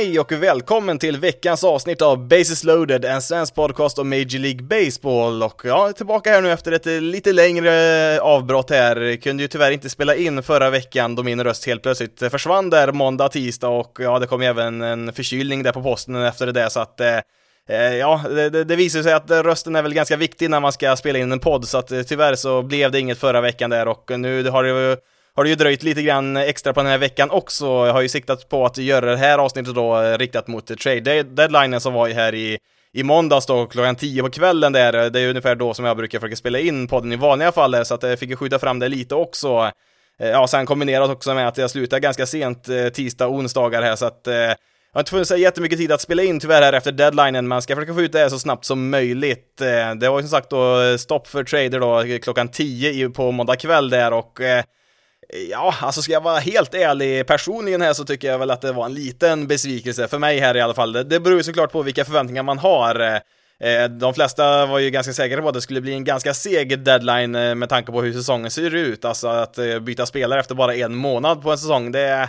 Hej och välkommen till veckans avsnitt av Bases loaded, en svensk podcast om Major League Baseball. Och jag är tillbaka här nu efter ett lite längre avbrott här. Kunde ju tyvärr inte spela in förra veckan då min röst helt plötsligt försvann där måndag, tisdag och ja, det kom ju även en förkylning där på posten efter det där så att eh, eh Ja, det, det visar sig att rösten är väl ganska viktig när man ska spela in en podd, så att eh, tyvärr så blev det inget förra veckan där och nu har det ju har det ju dröjt lite grann extra på den här veckan också. Jag har ju siktat på att göra det här avsnittet då eh, riktat mot trade deadlinen som var ju här i i måndags då klockan 10 på kvällen där, det är ungefär då som jag brukar försöka spela in podden i vanliga fall, där så att jag fick ju skjuta fram det lite också. Eh, ja, sen kombinerat också med att jag slutar ganska sent tisdag och onsdagar här, så att jag har inte funnits jättemycket tid att spela in tyvärr här efter deadlinen, men ska försöka få ut det här så snabbt som möjligt. Det var ju som sagt då stopp för trader då klockan 10 på måndag kväll där och Ja, alltså ska jag vara helt ärlig personligen här så tycker jag väl att det var en liten besvikelse för mig här i alla fall. Det beror ju såklart på vilka förväntningar man har. Eh, de flesta var ju ganska säkra på att det skulle bli en ganska seg deadline eh, med tanke på hur säsongen ser ut. Alltså att eh, byta spelare efter bara en månad på en säsong, det är...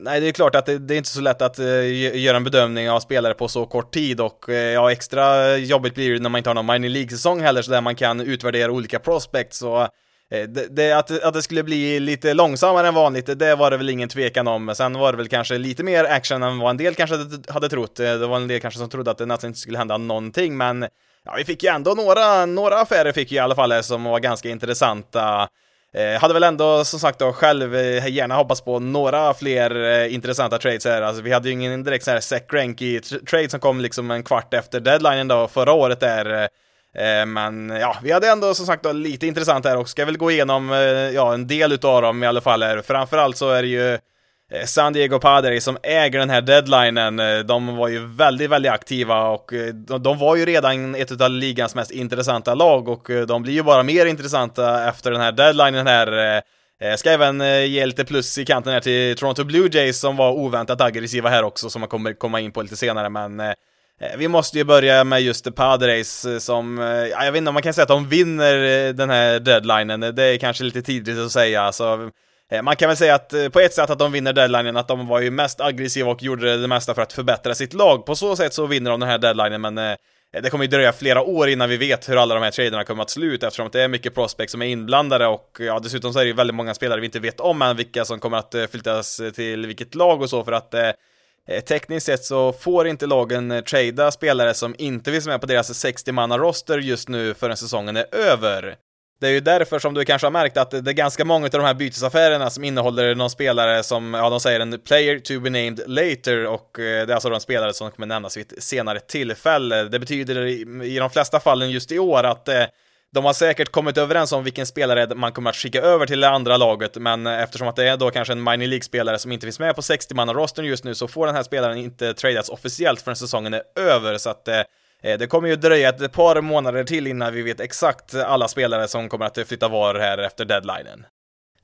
Nej, det är klart att det, det är inte så lätt att göra en bedömning av spelare på så kort tid och ja, extra jobbigt blir det när man inte har någon minor League-säsong heller så där man kan utvärdera olika prospects och Eh, det, det, att, att det skulle bli lite långsammare än vanligt, det var det väl ingen tvekan om. Sen var det väl kanske lite mer action än vad en del kanske hade trott. Eh, det var en del kanske som trodde att det nästan inte skulle hända någonting, men ja, vi fick ju ändå några, några affärer fick ju i alla fall eh, som var ganska intressanta. Eh, hade väl ändå som sagt då själv eh, gärna hoppats på några fler eh, intressanta trades här. Alltså vi hade ju ingen direkt sån här Sec Ranky trade som kom liksom en kvart efter deadlinen då förra året där. Eh, men ja, vi hade ändå som sagt lite intressant här och ska väl gå igenom eh, ja, en del utav dem i alla fall här. Framförallt så är det ju eh, San Diego Padres som äger den här deadlinen, de var ju väldigt, väldigt aktiva och de var ju redan ett av ligans mest intressanta lag och de blir ju bara mer intressanta efter den här deadlinen här. Ska även ge lite plus i kanten här till Toronto Blue Jays som var oväntat aggressiva här också som man kommer komma in på lite senare men Eh, vi måste ju börja med just Padres eh, som, eh, ja, jag vet inte om man kan säga att de vinner den här deadlinen, det är kanske lite tidigt att säga, alltså man kan väl säga att på ett sätt att de vinner deadlinen, att de var ju mest aggressiva och gjorde det mesta för att förbättra sitt lag. På så sätt så vinner de den här deadlinen, men det kommer ju dröja flera år innan vi vet hur alla de här traderna kommer att sluta eftersom det är mycket prospects som är inblandade och ja, dessutom så är det ju väldigt många spelare vi inte vet om än vilka som kommer att flyttas till vilket lag och så för att Eh, Eh, tekniskt sett så får inte lagen eh, trada spelare som inte finns med på deras 60-manna-roster just nu förrän säsongen är över. Det är ju därför som du kanske har märkt att det är ganska många av de här bytesaffärerna som innehåller någon spelare som, ja de säger en player to be named later och eh, det är alltså de spelare som kommer nämnas vid ett senare tillfälle. Det betyder i de flesta fallen just i år att de har säkert kommit överens om vilken spelare man kommer att skicka över till det andra laget, men eftersom att det är då kanske en minor League-spelare som inte finns med på 60-manna-Rosten just nu så får den här spelaren inte tradas officiellt förrän säsongen är över, så att eh, det kommer ju dröja ett par månader till innan vi vet exakt alla spelare som kommer att flytta var här efter deadlinen.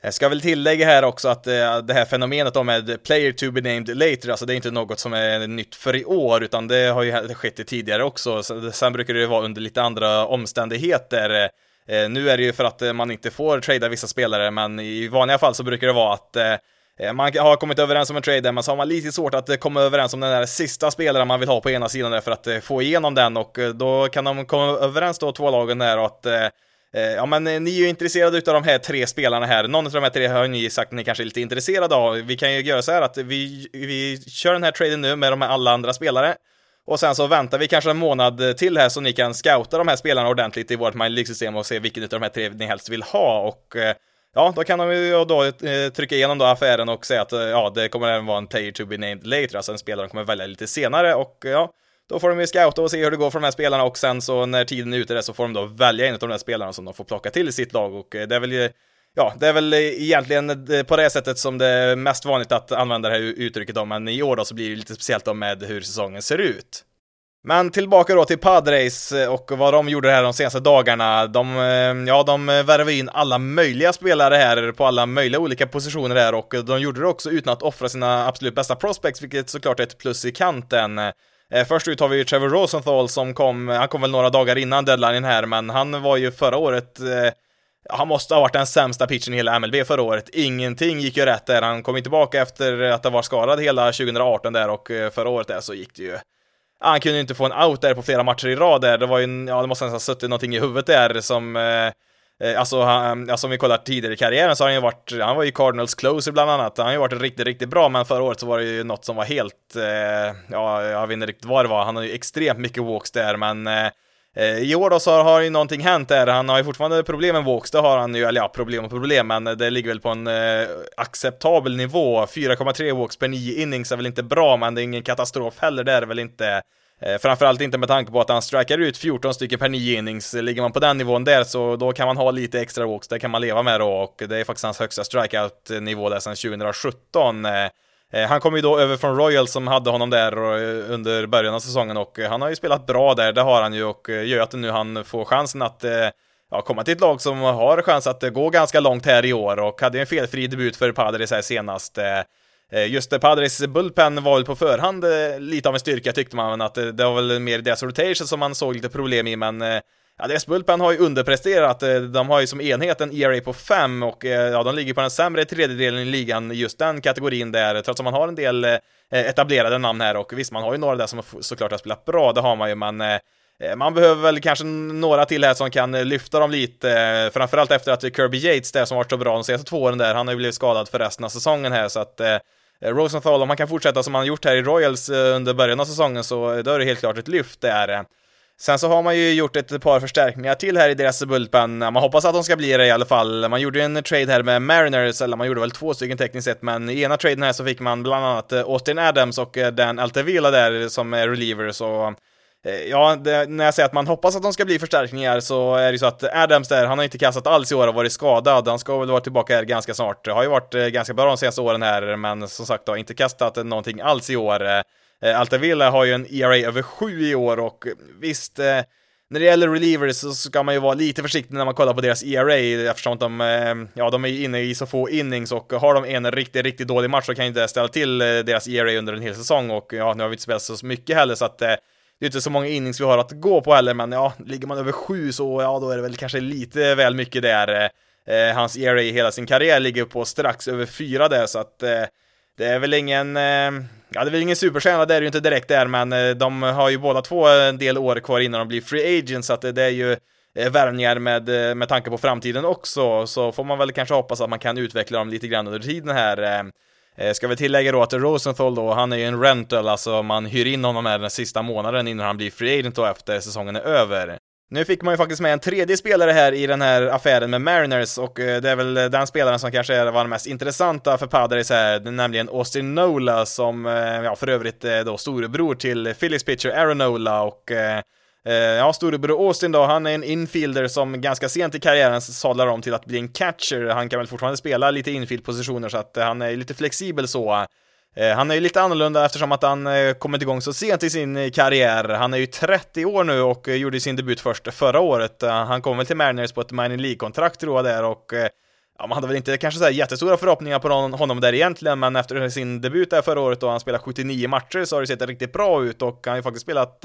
Jag ska väl tillägga här också att eh, det här fenomenet om med player to be named later, alltså det är inte något som är nytt för i år, utan det har ju skett tidigare också. Sen brukar det vara under lite andra omständigheter. Eh, nu är det ju för att man inte får trada vissa spelare, men i vanliga fall så brukar det vara att man har kommit överens om en trade, men så har man lite svårt att komma överens om den där sista spelaren man vill ha på ena sidan där för att få igenom den och då kan de komma överens då, två lagen där och att Eh, ja, men eh, ni är ju intresserade utav de här tre spelarna här. Någon av de här tre har ni sagt att ni kanske är lite intresserade av. Vi kan ju göra så här att vi, vi kör den här traden nu med de här alla andra spelare. Och sen så väntar vi kanske en månad till här så ni kan scouta de här spelarna ordentligt i vårt My League-system och se vilken av de här tre ni helst vill ha. Och eh, ja, då kan de ju då trycka igenom då affären och säga att ja, det kommer även vara en player to be named later, alltså en spelare de kommer välja lite senare och ja, då får de ju scouta och se hur det går för de här spelarna och sen så när tiden är ute där så får de då välja en av de här spelarna som de får plocka till i sitt lag och eh, det är väl ju ja, det är väl egentligen eh, på det sättet som det är mest vanligt att använda det här uttrycket då, men i år då så blir det lite speciellt då med hur säsongen ser ut. Men tillbaka då till Padres eh, och vad de gjorde här de senaste dagarna. De, ja, de värvade in alla möjliga spelare här på alla möjliga olika positioner här och de gjorde det också utan att offra sina absolut bästa prospects, vilket såklart är ett plus i kanten. Eh, först ut har vi ju Trevor Rosenthal som kom, han kom väl några dagar innan deadline här, men han var ju förra året eh, han måste ha varit den sämsta pitchen i hela MLB förra året. Ingenting gick ju rätt där. Han kom ju tillbaka efter att ha varit skadad hela 2018 där och eh, förra året där så gick det ju han kunde ju inte få en out där på flera matcher i rad där. Det var ju, ja, det måste nästan ha suttit någonting i huvudet där som eh Eh, alltså, han, alltså om vi kollar tidigare i karriären så har han ju varit, han var ju Cardinals closer bland annat, han har ju varit riktigt, riktigt bra, men förra året så var det ju något som var helt, eh, ja, jag vet inte riktigt vad det var, han har ju extremt mycket walks där, men eh, eh I år då så har ju någonting hänt där, han har ju fortfarande problem med walks, det har han ju, eller ja, problem och problem, men det ligger väl på en eh, acceptabel nivå. 4,3 walks per 9 innings är väl inte bra, men det är ingen katastrof heller, det är det väl inte. Eh, framförallt inte med tanke på att han strikar ut 14 stycken per 9 innings. Ligger man på den nivån där så då kan man ha lite extra walks, det kan man leva med då och det är faktiskt hans högsta strikeout-nivå där sedan 2017. Eh, eh, han kom ju då över från Royal som hade honom där eh, under början av säsongen och han har ju spelat bra där, det har han ju och gör att nu han får chansen att ja, komma till ett lag som har chans att gå ganska långt här i år och hade ju en felfri debut för Padres här senast. Eh, just det, Padres bullpen var väl på förhand eh, lite av en styrka tyckte man, att det var väl mer deras rotation som man såg lite problem i, men eh, Ja, deras bullpen har ju underpresterat. De har ju som enhet en ERA på 5 och ja, de ligger på den sämre tredjedelen i ligan, just den kategorin där, trots att man har en del etablerade namn här och visst, man har ju några där som såklart har spelat bra, det har man ju, men man behöver väl kanske några till här som kan lyfta dem lite, framförallt efter att Kirby Yates där som varit så bra de senaste två åren där, han har ju blivit skadad för resten av säsongen här, så att Eh, Rosenthal, om han kan fortsätta som han gjort här i Royals eh, under början av säsongen så eh, då är det helt klart ett lyft där. Sen så har man ju gjort ett par förstärkningar till här i deras bullpen. Man hoppas att de ska bli det i alla fall. Man gjorde ju en trade här med Mariners, eller man gjorde väl två stycken tekniskt sett, men i ena traden här så fick man bland annat Austin Adams och Dan Altavilla där som är relievers och Eh, ja, det, när jag säger att man hoppas att de ska bli förstärkningar så är det ju så att Adams där, han har inte kastat alls i år och varit skadad. Han ska väl vara tillbaka här ganska snart. Det har ju varit eh, ganska bra de senaste åren här, men som sagt har inte kastat någonting alls i år. Eh, Altavilla har ju en ERA över 7 i år och visst, när det gäller relievers så ska man ju vara lite försiktig när man kollar på deras ERA eftersom de, ja, de är inne i så få innings och har de en riktigt, riktigt dålig match så kan ju det ställa till deras ERA under en hel säsong och ja, nu har vi inte spelat så mycket heller så att det är inte så många innings vi har att gå på heller, men ja, ligger man över sju så ja, då är det väl kanske lite väl mycket där. Eh, hans ERA i hela sin karriär ligger på strax över fyra där, så att eh, det är väl ingen, eh, ja det är väl ingen superstjärna, det är det ju inte direkt där, men eh, de har ju båda två en del år kvar innan de blir free agents, så att det är ju eh, värvningar med, eh, med tanke på framtiden också, så får man väl kanske hoppas att man kan utveckla dem lite grann under tiden här. Eh, ska vi tillägga då att Rosenthal då, han är ju en rental, alltså man hyr in honom här den sista månaden innan han blir free agent då efter säsongen är över. Nu fick man ju faktiskt med en tredje spelare här i den här affären med Mariners och eh, det är väl eh, den spelaren som kanske var den mest intressanta för Padres här, nämligen Austin Nola som, ja för övrigt då storebror till Phillies pitcher Aaron Nola och Eh, ja, storebror Austin då, han är en infielder som ganska sent i karriären sadlar om till att bli en catcher. Han kan väl fortfarande spela lite infield-positioner så att eh, han är lite flexibel så. Eh, han är ju lite annorlunda eftersom att han eh, kommit igång så sent i sin eh, karriär. Han är ju 30 år nu och gjorde sin debut först förra året. Han kom väl till Mariners på ett minor League-kontrakt tror jag där och ja, man hade väl inte kanske så här jättestora förhoppningar på honom där egentligen, men efter sin debut där förra året då han spelade 79 matcher så har det sett riktigt bra ut och han har ju faktiskt spelat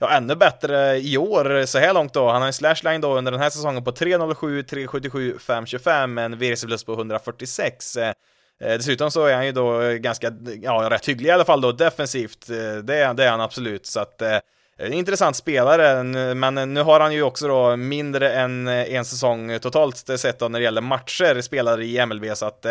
ja, ännu bättre i år så här långt då. Han har en slashline då under den här säsongen på 3.07, 3.77, 5.25, med en VRC plus på 146. Eh, eh, dessutom så är han ju då ganska, ja, rätt hygglig i alla fall då defensivt. Eh, det det, det är han absolut, så att en intressant spelare, men nu har han ju också då mindre än en säsong totalt sett då när det gäller matcher spelare i MLB, så att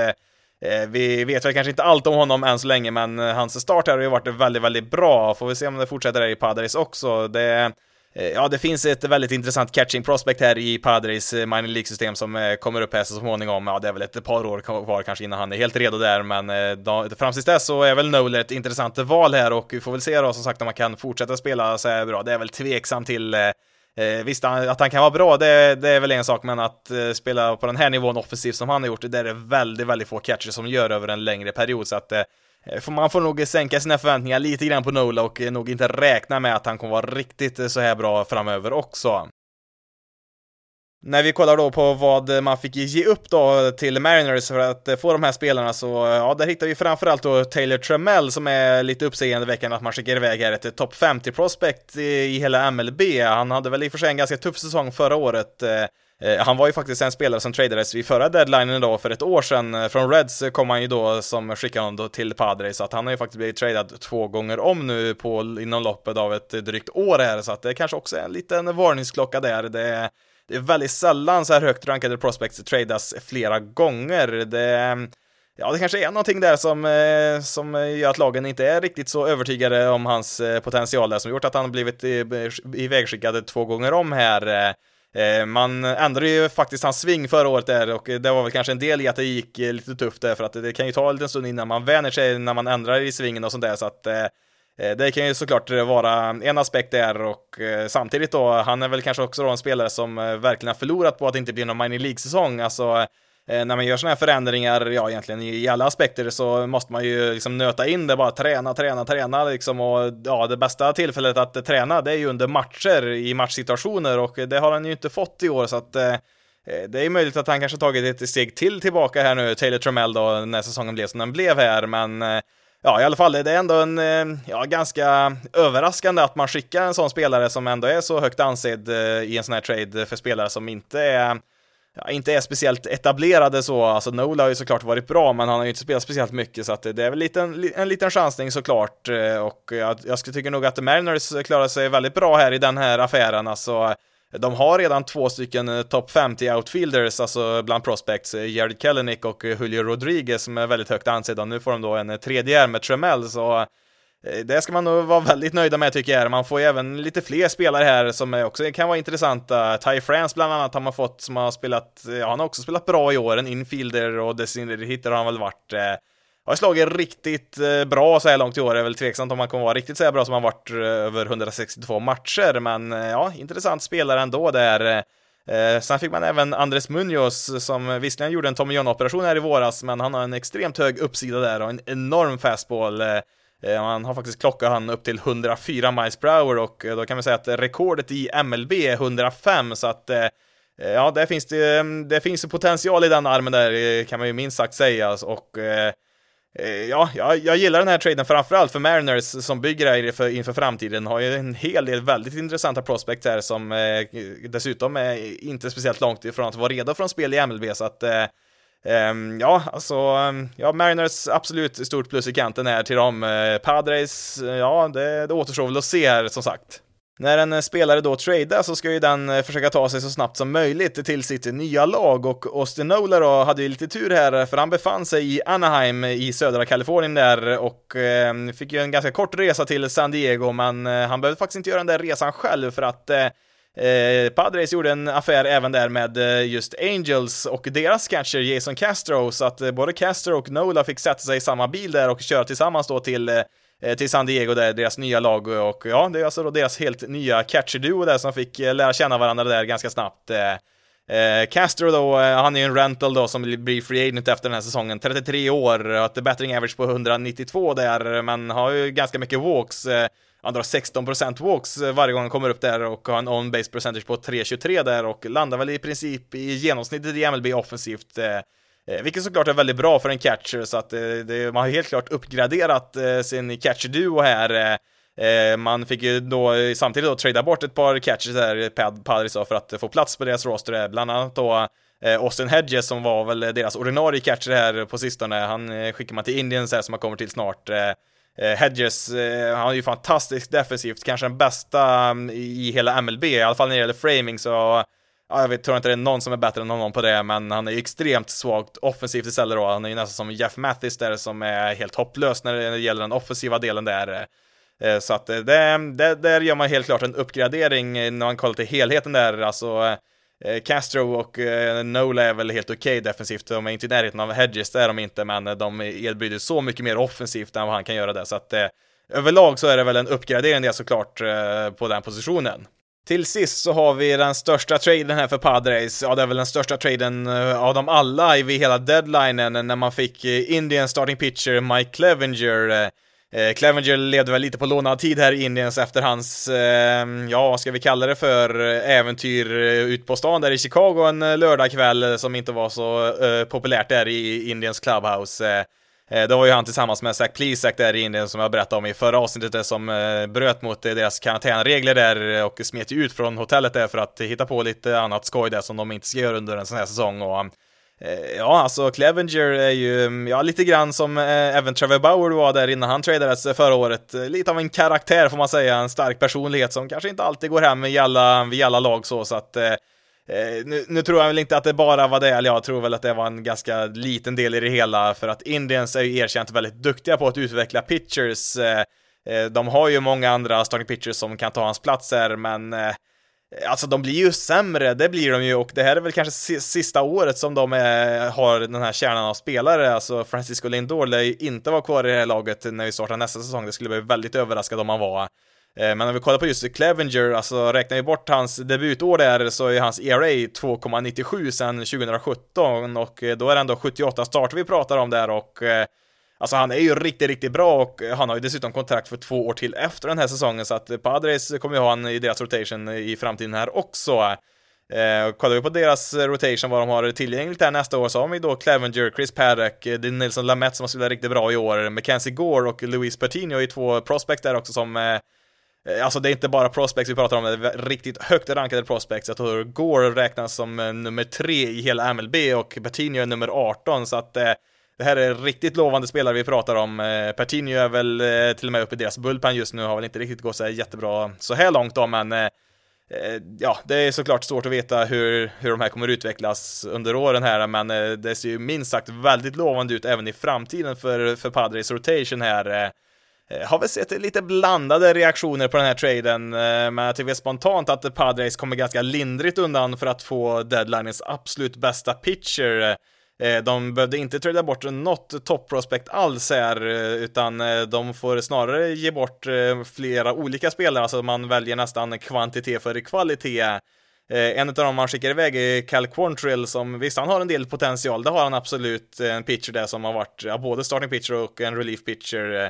Eh, vi vet väl kanske inte allt om honom än så länge, men eh, hans start här har ju varit väldigt, väldigt bra. Får vi se om det fortsätter där i Padres också. Det eh, ja, det finns ett väldigt intressant catching prospect här i Padres minor League-system som kommer upp här så småningom. Ja, det är väl ett par år kvar kanske innan han är helt redo där, men då, fram tills dess så är väl Noler ett intressant val här och vi får väl se då som sagt om man kan fortsätta spela så här bra. Det är väl tveksamt till Eh, visst, att han kan vara bra, det, det är väl en sak, men att eh, spela på den här nivån offensivt som han har gjort, det är det väldigt, väldigt få catcher som gör över en längre period, så att eh, eh man får nog sänka sina förväntningar lite grann på Nola och eh, nog inte räkna med att han kommer vara riktigt eh, så här bra framöver också. När vi kollar då på vad man fick ge upp då till Mariners för att få de här spelarna så, ja, där hittar vi framförallt då Taylor Trammell som är lite uppseendeväckande att man skickar iväg här ett topp 50 prospect i hela MLB. Han hade väl i och för sig en ganska tuff säsong förra året. Eh, eh, han var ju faktiskt en spelare som tradades vid förra deadlinen då för ett år sedan. Eh, från Reds kom han ju då som skickade honom då till Padres, så att han har ju faktiskt blivit tradad två gånger om nu på, inom loppet av ett drygt år här, så att det kanske också är en liten varningsklocka där. Det det är väldigt sällan så här högt rankade prospects tradas flera gånger. Det, ja, det kanske är någonting där som, eh, som gör att lagen inte är riktigt så övertygade om hans eh, potential där, som gjort att han blivit eh, ivägskickad två gånger om här. Man ändrade ju faktiskt hans sving förra året där och det var väl kanske en del i att det gick lite tufft där för att det kan ju ta en liten stund innan man vänjer sig när man ändrar i svingen och sånt där så att Eh, det kan ju såklart vara en aspekt där och eh, samtidigt då, han är väl kanske också då en spelare som eh, verkligen har förlorat på att det inte blir någon minor League-säsong. Alltså, när man gör sådana här förändringar, ja egentligen i alla aspekter, så måste man ju liksom nöta in det, bara träna, träna, träna liksom. Och ja, det bästa tillfället att träna, det är ju under matcher, i matchsituationer. Och det har han ju inte fått i år så att det är möjligt att han kanske tagit ett steg till tillbaka här nu, Taylor Trammell då, när säsongen blev som den blev här, men ja, i alla fall, det är ändå en, eh, ja, ganska överraskande att man skickar en sån spelare som ändå är så högt ansedd eh, i en sån här trade för spelare som inte är ja, inte är speciellt etablerade så, alltså Nola har ju såklart varit bra, men han har ju inte spelat speciellt mycket, så att det är väl liten, en liten chansning såklart, eh, och jag, jag tycker nog att Mariners klarar sig väldigt bra här i den här affären, alltså de har redan två stycken topp top 50 outfielders, alltså bland prospects, eh, Jared Kellenick och eh, Julio Rodriguez som är väldigt högt ansedda. Nu får de då en tredje här med Tremell, så det ska man nog vara väldigt nöjda med tycker jag. Man får ju även lite fler spelare här som också kan vara intressanta. Ty France bland annat har man fått som har spelat, ja han har också spelat bra i år, en infielder och dessutom hittar han väl varit har slagit riktigt eh, bra så här långt i år. Det är väl tveksamt om han kommer vara riktigt så här bra som han varit eh, över 162 matcher, men eh, ja, intressant spelare ändå där. sen fick man även Andres Munoz som visserligen gjorde en Tommy John-operation här i våras, men han har en extremt hög uppsida där och en enorm fastball. Man har faktiskt klockat han upp till 104 miles per hour och då kan man säga att rekordet i MLB är 105 så att ja, där finns det, mm, det finns potential i den armen där kan man ju minst sagt säga och Eh, Eh, ja, jag, jag gillar den här traden framförallt för Mariners som bygger det inför, inför framtiden. Har ju en hel del väldigt intressanta prospects här som eh, dessutom är inte speciellt långt ifrån att vara redo för en spel i MLB så att eh, eh, ja, alltså, ja, Mariners absolut stort plus i kanten här till dem. Eh, Padres, eh, ja, det, det återstår väl att se här som sagt. När en eh, spelare då tradar så ska ju den eh, försöka ta sig så snabbt som möjligt till sitt nya lag. Och Austin Nola då hade ju lite tur här för han befann sig i Anaheim i södra Kalifornien där och eh, fick ju en ganska kort resa till San Diego men eh, han behövde faktiskt inte göra den där resan själv för att eh, eh Padres gjorde en affär även där med eh, just Angels och deras catcher Jason Castro. Så att både Castro och Nola fick sätta sig i samma bil där och köra tillsammans då till Eh, Eh, till San Diego där, deras nya lag och ja, det är alltså då deras helt nya catcher-duo där som fick eh, lära känna varandra där ganska snabbt. Eh, eh Castro då, han är ju en rental då som blir free agent efter den här säsongen, 33 år, har ett battering average på 192 där, men har ju ganska mycket walks. Han drar 16% walks varje gång han kommer upp där och har en on-base percentage på 3,23 där och landar väl i princip i genomsnittet i MLB offensivt. Eh, Eh, vilket såklart är väldigt bra för en catcher, så att eh, det, man har helt klart uppgraderat eh, sin catcher-duo här. Man fick ju då samtidigt då trada bort ett par catchers här, Padres för att få plats på deras roster, bland annat då Austin Hedges som var väl deras ordinarie catcher här på sistone, han skickar man till Indians här som man kommer till snart. Hedges, han är ju fantastiskt defensivt, kanske den bästa mm, i hela MLB, i alla fall när det gäller framing så ja, jag vet, tror inte det är någon som är bättre än honom på det, men han är ju extremt svagt offensivt istället då. Han är ju nästan som Jeff Mathis där som är helt hopplös när det gäller den offensiva delen där. Eh, så att eh, det, det, där gör man helt klart en uppgradering när man kollar till helheten där, alltså eh, Castro och Nola är väl helt okej okay defensivt, de är inte i närheten av Hedges, det är de inte, men de erbjuder så mycket mer offensivt än vad han kan göra där, så att överlag så är det väl en uppgradering det såklart på den positionen. Till sist så har vi den största traden här för Padres. Ja, det är väl den största traden eh, av dem alla vid hela deadlinen eh, när man fick eh, Indians Indian starting pitcher Mike Clevenger. Clevenger levde väl lite på lånad tid här i Indians efter hans, ja vad ska vi kalla det för, äventyr ut på stan där i Chicago en lördagkväll som inte var så populärt där i Indiens clubhouse. Eh, Det var ju han tillsammans med Zach Plesac där i Indien som jag berättade om i förra avsnittet eh, som eh, bröt mot deras karantänregler där och smet ut från hotellet där för att hitta på lite annat skoj där som de inte ska göra under en sån här säsong och um, Ja, alltså Clevenger är ju, mm, ja, lite grann som även Trevor Bauer var där innan han tradades förra året. Lite av en karaktär får man säga, en stark personlighet som kanske inte alltid går hem i alla, i alla lag så, så att Eh, nu, nu, tror jag väl inte att det bara var det, eller jag tror väl att det var en ganska liten del i det hela, för att Indians är ju erkänt väldigt duktiga på att utveckla pitchers. Eh, eh de har ju många andra starting pitchers som kan ta hans platser, men eh, Alltså de blir ju sämre, det blir de ju och det här är väl kanske sista året som de är, har den här kärnan av spelare, alltså Francisco Lindor lär ju inte vara kvar i det här laget när vi startar nästa säsong, det skulle bli väldigt överraskad om han var. Eh, men om vi kollar på just Clevenger, alltså räknar vi bort hans debutår där så är hans ERA 2,97 sedan 2017 och eh, då är det ändå 78 starter vi pratar om där och eh, Alltså han är ju riktigt, riktigt bra och han har ju dessutom kontrakt för två år till efter den här säsongen så att Padres kommer ju ha han i deras rotation i framtiden här också. Eh, kollar vi på deras rotation, vad de har tillgängligt här nästa år, så har vi då Clevenger, Chris Paddock, det är Nilsson Lamette som har spelat riktigt bra i år, Mackenzie Gore och Luis Pertino är två prospects där också som Eh, Eh, alltså det är inte bara prospects vi pratar om, det är riktigt högt rankade prospects. Jag tror Gore räknas som eh, nummer tre i hela MLB och Pertinho är nummer 18, så att eh, det här är riktigt lovande spelare vi pratar om. Eh, Pertinho är väl eh, till och med uppe i deras bullpen just nu, har väl inte riktigt gått så jättebra så här långt då, men eh, eh, ja, det är såklart svårt att veta hur, hur de här kommer utvecklas under åren här, men det ser ju minst sagt väldigt lovande ut även i framtiden för, för Padres rotation här. Eh, har väl sett lite blandade reaktioner på den här traden, eh, men jag tycker spontant att Padres kommer ganska lindrigt undan för att få deadlinens absolut bästa pitcher. Eh, de behövde inte trada bort något topprospect alls här, utan de får snarare ge bort flera olika spelare, alltså man väljer nästan kvantitet före kvalitet. En av dem man skickar iväg är Cal Quantrill som visst, han har en del potential, det har han absolut, en pitcher där som har varit ja, både starting pitcher och en relief pitcher.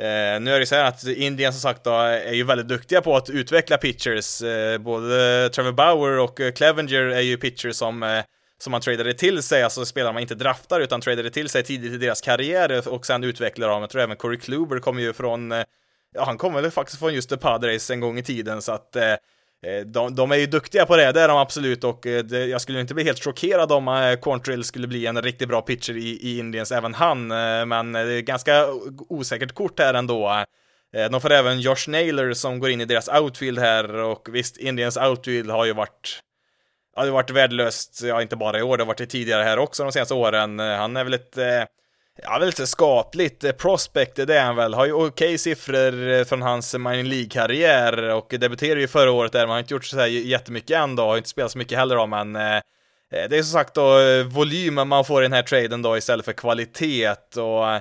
Eh, nu är det så här att Indien som sagt då är ju väldigt duktiga på att utveckla pitchers. Eh, både Trevor Bauer och eh, Clevenger är ju pitchers som, eh, som man tradade till sig, alltså spelare man inte draftar utan tradade till sig tidigt i deras karriär och sen utvecklar dem. Jag tror även Corey Kluber kommer ju från, eh, ja han kommer väl faktiskt från just The Padres en gång i tiden så att Eh, Eh, de, de, är ju duktiga på det, det är de absolut och eh, det, jag skulle inte bli helt chockerad om eh, Corntrill Quantrill skulle bli en riktigt bra pitcher i, i Indiens, även han, men det är ganska osäkert kort här ändå. De får även Josh Naylor som går in i deras outfield här och visst, Indiens outfield har ju varit Ja, det har varit värdelöst, ja inte bara i år, det har varit det tidigare här också de senaste åren. Han är väl ett Ja, lite skapligt. Eh, Prospect, det är han väl. Har ju okej okay siffror eh, från hans Mining League-karriär och debuterade ju förra året där. Man har inte gjort så här jättemycket än då, har inte spelat så mycket heller då, men eh, det är som sagt då volymen man får i den här traden då istället för kvalitet och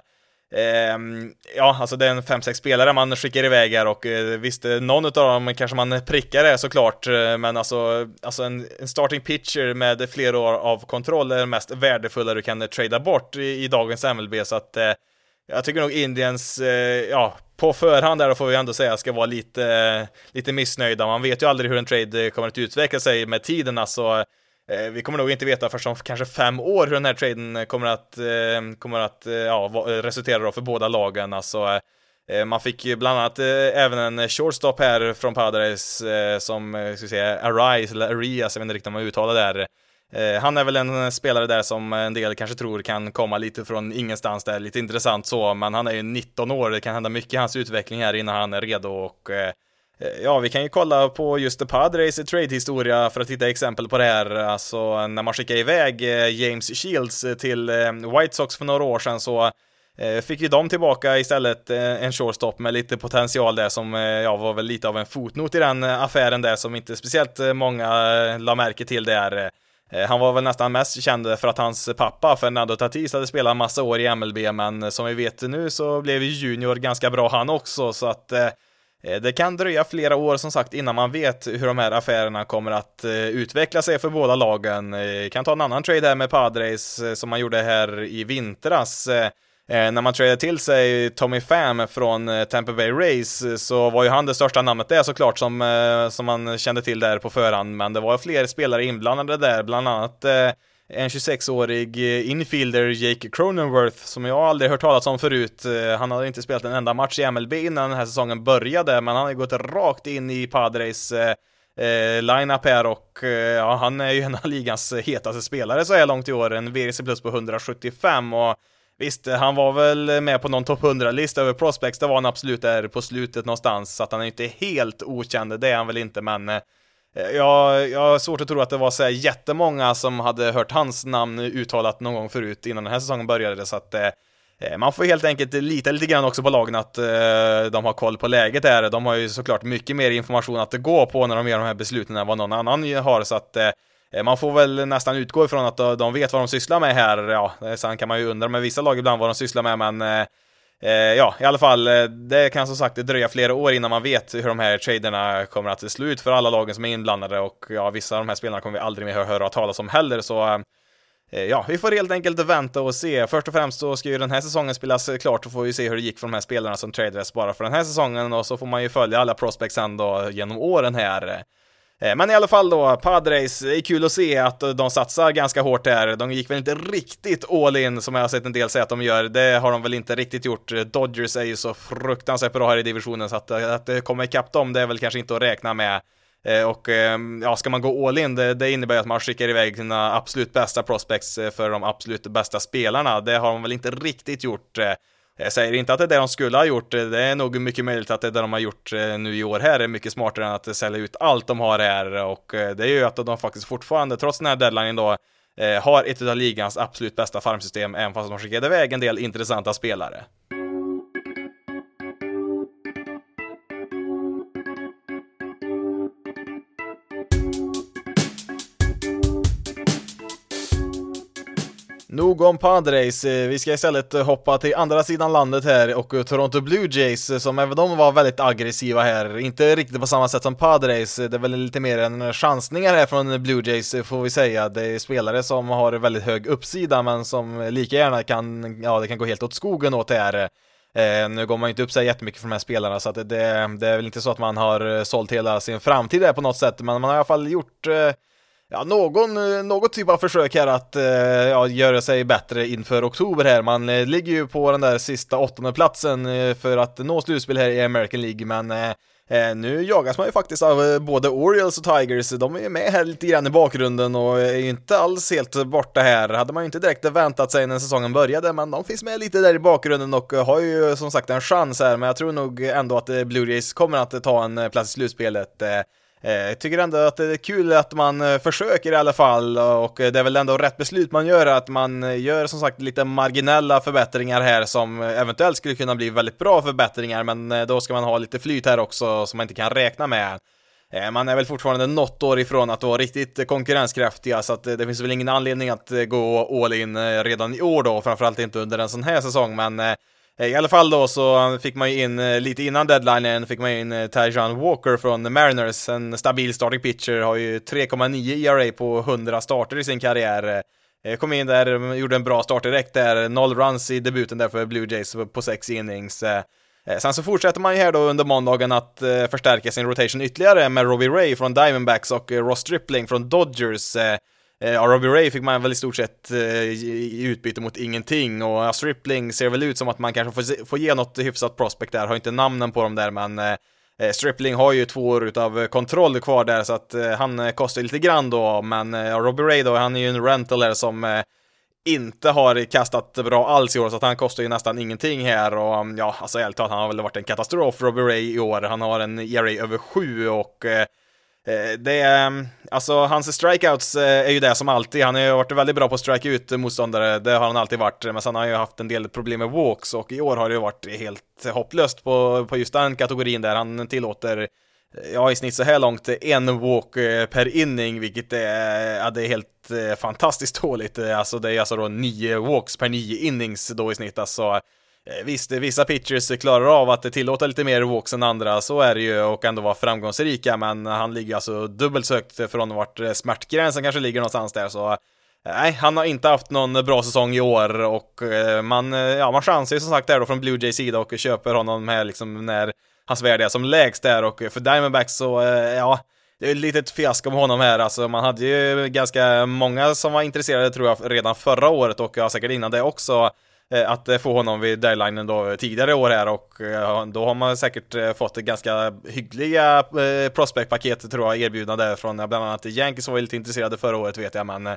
Ehm, ja, alltså det är en 5-6 spelare man skickar iväg här och eh, visst, eh, någon av dem kanske man prickar det såklart, eh, men alltså, alltså en, en, starting pitcher med flera år av kontroll är det mest värdefulla du kan trada bort i, i dagens MLB, så att eh, jag tycker nog Indiens, eh, ja, på förhand där får vi ändå säga ska vara lite, lite missnöjda. Man vet ju aldrig hur en trade kommer att utveckla sig med tiden, alltså Eh, vi kommer nog inte veta först om kanske fem år hur den här traden eh, kommer att, eh, kommer att eh, ja, resultera då för båda lagen. Alltså, eh, man fick ju bland annat även en shortstop här från Padres som, ska vi säga, Arise, eller Arias, jag vet inte riktigt om man uttalar det här. Han är väl en spelare där som en del kanske tror kan komma lite från ingenstans där, lite intressant så, men han är ju 19 år, det kan hända mycket i hans utveckling här innan han är redo och Eh, Eh, ja, vi kan ju kolla på just The Padres trade-historia för att hitta exempel på det här. Alltså, när man skickade iväg eh, James Shields till eh, White Sox för några år sedan så fick ju de tillbaka istället en shortstop med lite potential där som ja, var väl lite av en fotnot i den affären där som inte speciellt många la märke till där. Han var väl nästan mest känd för att hans pappa Fernando Tatis hade spelat massa år i MLB men som vi vet nu så blev ju Junior ganska bra han också så att Eh, det kan dröja flera år som sagt innan man vet hur de här affärerna kommer att eh, utveckla sig för båda lagen. Eh, kan ta en annan trade här med Padres som man gjorde här i vintras. När man tradade till sig Tommy Pham från Tampa Bay Rays så var ju han det största namnet där såklart som, som man kände till där på förhand, men det var fler spelare inblandade där, bland annat en 26-årig eh, infielder, Jake Cronenworth, som jag aldrig hört talas om förut. Eh, han hade inte spelat en enda match i MLB innan den här säsongen började, men han har gått rakt in i Padres eh, eh line-up här och ja, han är ju en av ligans hetaste spelare så här långt i år, en VRC plus på 175 och Visst, han var väl med på någon topp 100-lista över prospects, det var han absolut där på slutet någonstans, så att han är inte helt okänd, det är han väl inte, men eh, Eh, jag, jag har svårt att tro att det var så här jättemånga som hade hört hans namn uttalat någon gång förut innan den här säsongen började, så att eh, eh, man får helt enkelt lita lite grann också på lagen att eh, de har koll på läget där. De har ju såklart mycket mer information att gå på när de gör de här besluten än vad någon annan har, så att eh, man får väl nästan utgå ifrån att de vet vad de sysslar med här. Ja, sen kan man ju undra med vissa lag ibland vad de sysslar med, men eh Eh, ja, i alla fall, eh, det kan som sagt dröja flera år innan man vet hur de här traderna kommer att se ut för alla lagen som är inblandade och ja, vissa av de här spelarna kommer vi aldrig mer höra talas om heller, så eh, Ja, vi får helt enkelt vänta och se. Först och främst så ska ju den här säsongen spelas klart och får vi se hur det gick för de här spelarna som tradades bara för den här säsongen och så får man ju följa alla prospects ändå då genom åren här. Eh, men i alla fall då, Padres, det är kul att se att de satsar ganska hårt där. De gick väl inte riktigt all in som jag har sett en del säga att de gör. Det har de väl inte riktigt gjort. Dodgers är ju så fruktansvärt bra här i divisionen så att, att det kommer ikapp dem, det är väl kanske inte att räkna med. Eh, och ehm, ja, ska man gå all in, det, det innebär att man skickar iväg sina absolut bästa prospects eh, för de absolut bästa spelarna. Det har de väl inte riktigt gjort. Jag säger inte att det är det de skulle ha gjort, det är nog mycket möjligt att det är det de har gjort eh, nu i år här är mycket smartare än att sälja ut allt de har här och eh, det är ju att de faktiskt fortfarande, trots den här deadlinen då, eh, har ett av ligans absolut bästa farmsystem, även fast de skickade iväg en del intressanta spelare. Nog om Padres, eh, vi ska istället hoppa till andra sidan landet här och eh, Toronto Blue Jays eh, som även de var väldigt aggressiva här, inte riktigt på samma sätt som Padres, det är väl lite mer en chansningar här från Blue Jays får vi säga, det är spelare som har väldigt hög uppsida men som lika gärna kan, ja det kan gå helt åt skogen åt det här. Eh, nu går man ju inte upp sig jättemycket för de här spelarna så att det, det är väl inte så att man har sålt hela sin framtid där på något sätt, men man har i alla fall gjort eh, ja, någon, eh, något typ av försök här att eh, ja, göra sig bättre inför oktober här. Man eh, ligger ju på den där sista åttonde platsen eh, för att nå slutspel här i American League, men eh, eh, nu jagas man ju faktiskt av både Orioles och Tigers. De är med här lite grann i bakgrunden och är ju inte alls helt borta här. Hade man ju inte direkt väntat sig när säsongen började, men de finns med lite där i bakgrunden och har ju som sagt en chans här, men jag tror nog ändå att Blue Jays kommer att ta en plats i slutspelet. Eh, jag tycker ändå att det är kul att man eh, försöker i alla fall och det är väl ändå rätt beslut man gör att man eh, gör som sagt lite marginella förbättringar här som eventuellt skulle kunna bli väldigt bra förbättringar men eh, då ska man ha lite flyt här också som man inte kan räkna med. Man är väl fortfarande något år ifrån att vara riktigt konkurrenskraftiga så att det finns väl ingen anledning att gå all in redan i år då, framförallt inte under en sån här säsong men Eh, I alla fall då så fick man ju in, eh, lite innan deadlinen, fick man in eh, Tajan Walker från Mariners, en stabil starting pitcher, har ju 3,9 ERA på 100 starter i sin karriär. Kom in där, gjorde en bra start direkt där, noll runs i debuten där för Blue Jays på sex innings. Sen så fortsätter man ju här då under måndagen att förstärka sin rotation ytterligare med Robbie Ray från Diamondbacks och Ross Stripling från Dodgers. Eh, ja, Robbie Ray fick man väl i stort sett eh, i utbyte mot ingenting. Och ja, Stripling ser väl ut som att man kanske får, får ge något hyfsat prospect där, har inte namnen på dem där men eh, Stripling har ju två år utav kontroll kvar där så att han kostar lite grann då. Men ja, Robbie Ray då, han är ju en rental här som inte har kastat bra alls i år, så att han kostar ju nästan ingenting här. Och mm, ja, alltså ärligt talat, han har väl varit en katastrof, Robbie Ray, i år. Han har en ERA över 7 och Eh, det är, mm, alltså hans strikeouts eh, är ju det som alltid, han har ju varit väldigt bra på att strike ut motståndare, det har han alltid varit, men sen har han ju haft en del problem med walks och i år har det ju varit helt hopplöst på, på just den kategorin där. Han tillåter eh, Ja, i snitt så här långt en walk per inning, vilket är, ja, det är helt fantastiskt dåligt. Alltså det är alltså då nio walks per nio innings då i snitt, alltså Eh, visst, vissa pitchers klarar av att tillåta lite mer walks än andra, så är det ju, och ändå vara framgångsrika, men han ligger alltså dubbelt så högt från vart eh, smärtgränsen kanske ligger någonstans där, så eh, Nej, han har inte haft någon bra säsong i år och man, ja, man chansar ju som sagt där då från Blue Jays sida och köper honom här liksom när hans värde är som lägst där och för Diamondbacks så, ja, det är ett litet fiasko med honom här, alltså man hade ju ganska många som var intresserade tror jag redan förra året och ja, säkert innan det också. Eh, att eh, få honom vid deadlinen då eh, tidigare år här och då har man säkert fått ganska hyggliga prospectpaket prospect-paket tror jag erbjudna från bland annat Yankees var lite intresserade förra året vet jag men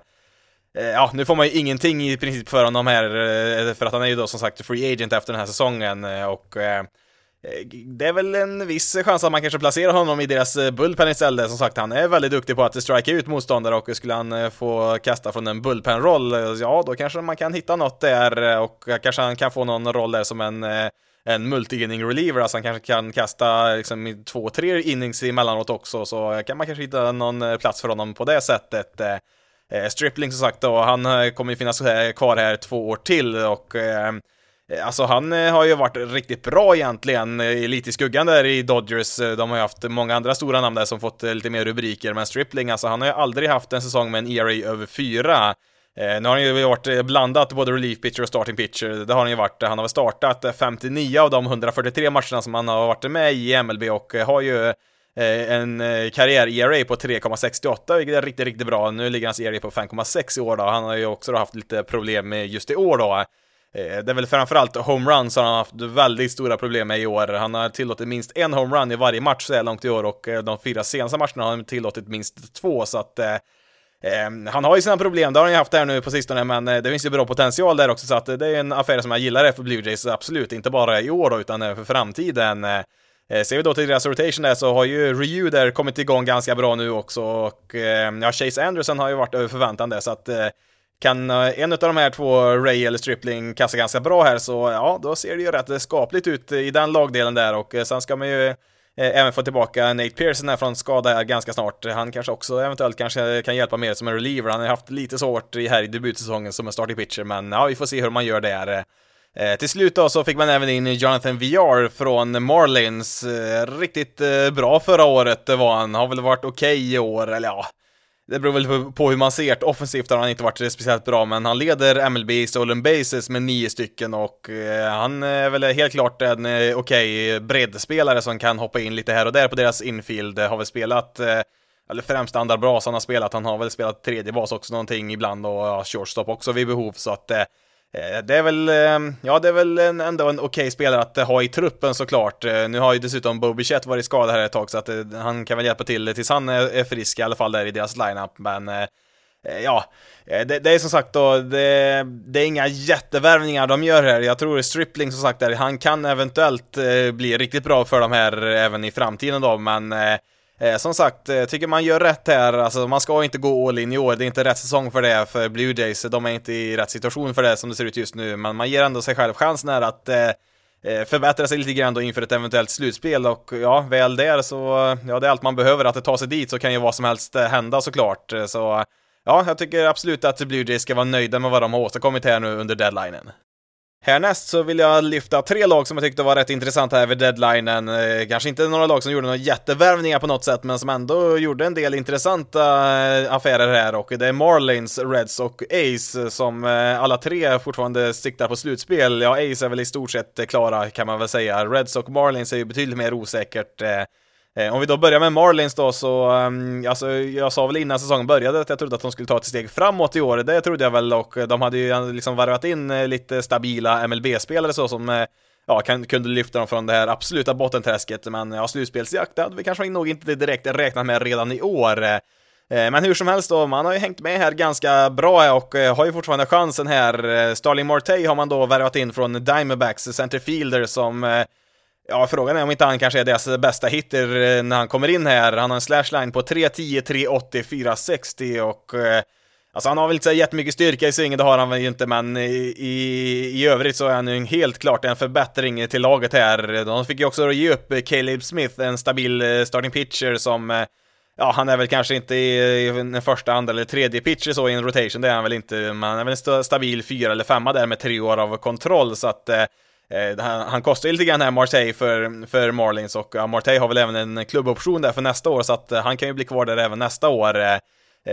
Ja, nu får man ju ingenting i princip för honom här för att han är ju då som sagt free agent efter den här säsongen och Eh, det är väl en viss chans att man kanske placerar honom i deras eh, bullpen istället. Som sagt, han är väldigt duktig på att strika ut motståndare och skulle han eh, få kasta från en bullpen-roll, ja, då kanske man kan hitta något där och kanske han kan få någon roll där som en en multi-inning reliever, alltså han kanske kan kasta liksom två, tre innings emellanåt också, så kan man kanske hitta någon plats för honom på det sättet. Stripling som sagt då, han kommer ju finnas kvar här två år till och Eh, Eh, alltså han eh, har ju varit riktigt bra egentligen, eh, lite i skuggan där i Dodgers. De har ju haft många andra stora namn där som fått lite mer rubriker, men Stripling, alltså han har ju aldrig haft en säsong med en ERA över fyra. nu har han ju varit blandat, både relief pitcher och starting pitcher. Det har han ju varit. Han har väl startat 59 av de 143 matcherna som han har varit med i MLB och har ju en karriär-ERA på 3,68, vilket är riktigt, riktigt bra. Nu ligger hans ERA på 5,6 i år då. Han har ju också haft lite problem med just i år då. Eh, det är väl framförallt homeruns har han haft väldigt stora problem med i år. Han har tillåtit minst en homerun i varje match så här långt i år och eh, de fyra senaste matcherna har han tillåtit minst två, så att eh, ehm, han har ju sina problem, det har han ju haft här nu på sistone, men det finns ju bra potential där också, så att det är en affär som jag gillar för Blue Jays, absolut, inte bara i år då, utan för framtiden. Ser vi då till deras rotation där så har ju Ryu där kommit igång ganska bra nu också och ja, Chase Anderson har ju varit över förväntan där så att kan eh, en av de här två, Ray eller Stripling, kasta ganska bra här så ja, då ser det ju rätt skapligt ut i den lagdelen där och eh, sen ska man ju eh, även få tillbaka Nate Pearson här från skada här ganska snart. Han kanske också eventuellt kanske kan hjälpa mer som en reliever. Han har haft lite svårt här i debutsäsongen som en starting pitcher, men ja, vi får se hur man gör där. Eh, till slut då så fick man även in Jonathan VR från Marlins. Eh, riktigt eh, bra förra året var han. Har väl varit okej okay i år, eller ja, det beror väl på hur man ser det. Offensivt har han inte varit speciellt bra, men han leder MLB i stolen bases med nio stycken och eh, han är väl helt klart en eh, okej okay breddspelare som kan hoppa in lite här och där på deras infield. Har väl spelat eh, eller främst andra bas han har spelat, han har väl spelat tredje bas också någonting ibland och ja, shortstop också vid behov så att Eh, det är väl, ehm, ja det är väl ändå en okej spelare att eh, ha i truppen såklart. Eh, nu har ju dessutom Bobby Chet varit skadad här ett tag så att han kan väl hjälpa till tills han är frisk i alla fall där i deras lineup. Men ja, det, det, är som sagt då, det, det, är inga jättevärvningar de gör här. Jag tror Stripling som sagt där, han kan eventuellt bli riktigt bra för de här även i framtiden då, men Eh, som sagt, eh, tycker man gör rätt här, alltså man ska inte gå all in i år, det är inte rätt säsong för det för Blue Jays, eh, de är inte i rätt situation för det som det ser ut just nu, men man ger ändå sig själv chansen här att eh, eh, förbättra sig lite grann då inför ett eventuellt slutspel. Och ja, väl där så, ja det är allt man behöver, att det tar sig dit så kan ju vad som helst eh, hända såklart, så ja, jag tycker absolut att Blue Jays ska vara nöjda med vad de har åstadkommit här nu under deadlinen. Härnäst så vill jag lyfta tre lag som jag tyckte var rätt intressanta här vid deadlinen. Eh, kanske inte några lag som gjorde några jättevärvningar på något sätt, men som ändå gjorde en del intressanta eh, affärer här och det är Marlins, Reds och Ace eh, som alla tre fortfarande siktar på slutspel. Ja, Ace är väl i stort sett klara kan man väl säga. Reds och Marlins är ju betydligt mer osäkert. Eh, om vi då börjar med Marlins då så, ehm, alltså jag sa väl innan säsongen började att jag trodde att de skulle ta ett steg framåt i år, det trodde jag väl och de hade ju liksom varvat in eh, lite stabila MLB-spelare så som eh, ja, kan, kunde lyfta dem från det här absoluta bottenträsket, men ja, slutspelsjakt hade vi kanske nog inte direkt räknat med redan i år. Eh, men hur som helst då, man har ju hängt med här ganska bra och har ju fortfarande chansen här. Starling Marte har man då värvat in från Diamondbacks centerfielder som Ja, frågan är om inte han kanske är deras bästa hitter eh, när han kommer in här. Han har en slashline på 310, 380, 460 och eh, Alltså han har väl inte så jättemycket styrka i svingen, det har han väl inte, men i, i, i övrigt så är han ju helt klart en förbättring till laget här. De fick ju också ge upp Caleb Smith, en stabil eh, starting pitcher som eh, Ja, han är väl kanske inte i, den första, andra eller tredje pitcher så i en rotation, det är han väl inte, men han är väl en stabil fyra eller femma där med tre år av kontroll, så att Eh, han kostar ju lite grann här Martey för, för Marlins och ja, Martey har väl även en klubboption där för nästa år så att eh, han kan ju bli kvar där även nästa år. Eh,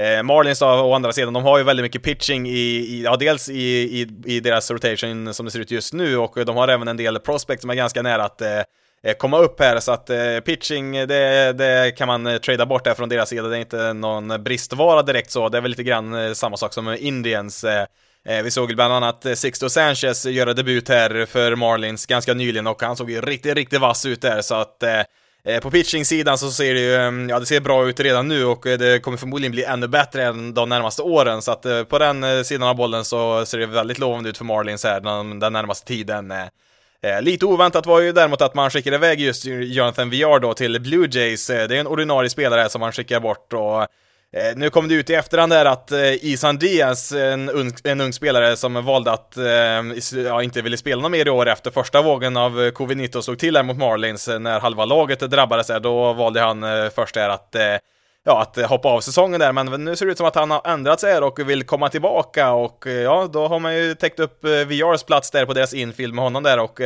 eh, Marlins då, å andra sidan, de har ju väldigt mycket pitching i, i ja dels i, i, i, deras rotation som det ser ut just nu och de har även en del prospect som är ganska nära att eh, eh komma upp här så att eh, pitching det, det, kan man eh, trada bort där från deras sida. Det är inte någon bristvara direkt så. Det är väl lite grann eh, samma sak som Indians. Eh, vi såg bland annat eh, Sixto Sanchez göra debut här för Marlins ganska nyligen och han såg ju riktigt, riktigt vass ut där. Så att eh, på pitching-sidan så ser det ju, mm, ja det ser bra ut redan nu och det kommer förmodligen bli ännu bättre än de närmaste åren, så att på den sidan av bollen så ser det väldigt lovande ut för Marlins här den, den närmaste tiden. Lite oväntat var ju däremot att man skickade iväg just Jonathan VR då till Blue Jays, det är en ordinarie spelare som man skickar bort och Eh, nu kom det ut i efterhand där att eh, Isan Diaz, en ung, en ung spelare som valde att eh, ja, inte ville spela något mer i år efter första vågen av covid-19 slog till här mot Marlins när halva laget drabbades där, då valde han först där att ja, att hoppa av säsongen där, men nu ser det ut som att han har ändrat sig här och vill komma tillbaka och ja, då har man ju täckt upp VRs plats där på deras infield med honom där och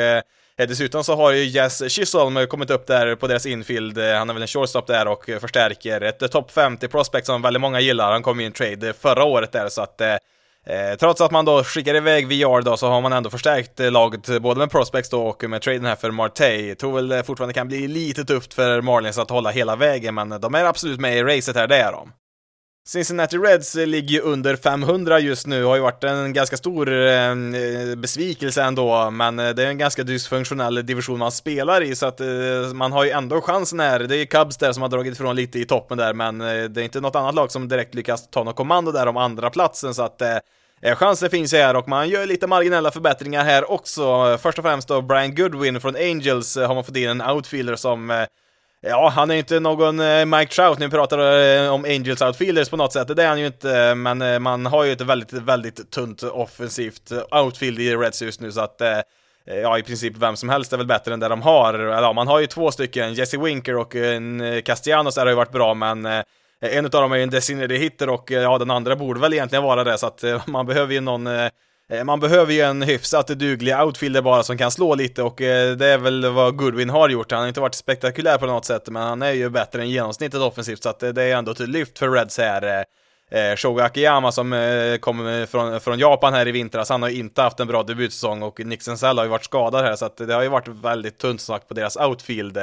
Eh, dessutom så har ju Jess Chisholm kommit upp där på deras infield, eh, han är väl en shortstop där och förstärker ett eh, topp 50 prospect som väldigt många gillar, han kom ju i en trade förra året där så att eh, trots att man då skickar iväg VR då så har man ändå förstärkt laget både med prospects då och med traden här för Marte. Tror väl fortfarande kan bli lite tufft för Marlins att hålla hela vägen men de är absolut med i racet här, det är de. Cincinnati Reds ligger ju under 500 just nu, har ju varit en ganska stor eh, besvikelse ändå, men eh, det är en ganska dysfunktionell division man spelar i, så att eh, man har ju ändå chansen här. Det är ju Cubs där som har dragit ifrån lite i toppen där, men det är inte något annat lag som direkt lyckas ta något kommando där om andra platsen så att chansen finns ju här och man gör lite marginella förbättringar här också. Först och främst då Brian Goodwin från Angels har man fått in en outfielder som Ja, han är ju inte någon eh, Mike Trout när vi pratar eh, om Angels outfielders på något sätt, det är han ju inte, eh, men man har ju ett väldigt, väldigt tunt offensivt outfield i Reds just nu så att ja, i princip vem som helst är väl bättre än det de har. Eller, ja, man har ju två stycken, Jesse Winker och en Castellanos där har ju varit bra, men en av dem är ju en designated hitter och ja, den andra borde väl egentligen vara det, så att man behöver ju någon Eh, man behöver ju en hyfsat duglig outfielder bara som kan slå lite och eh, det är väl vad Goodwin har gjort. Han har inte varit spektakulär på något sätt, men han är ju bättre än genomsnittet offensivt, så att eh, det är ändå ett lyft för Reds här. Shogo Akiyama som kom från, från Japan här i vintras, han har ju inte haft en bra debutsäsong och Nixon Sell har ju varit skadad här, så att det har ju varit väldigt tunt sagt på deras outfield.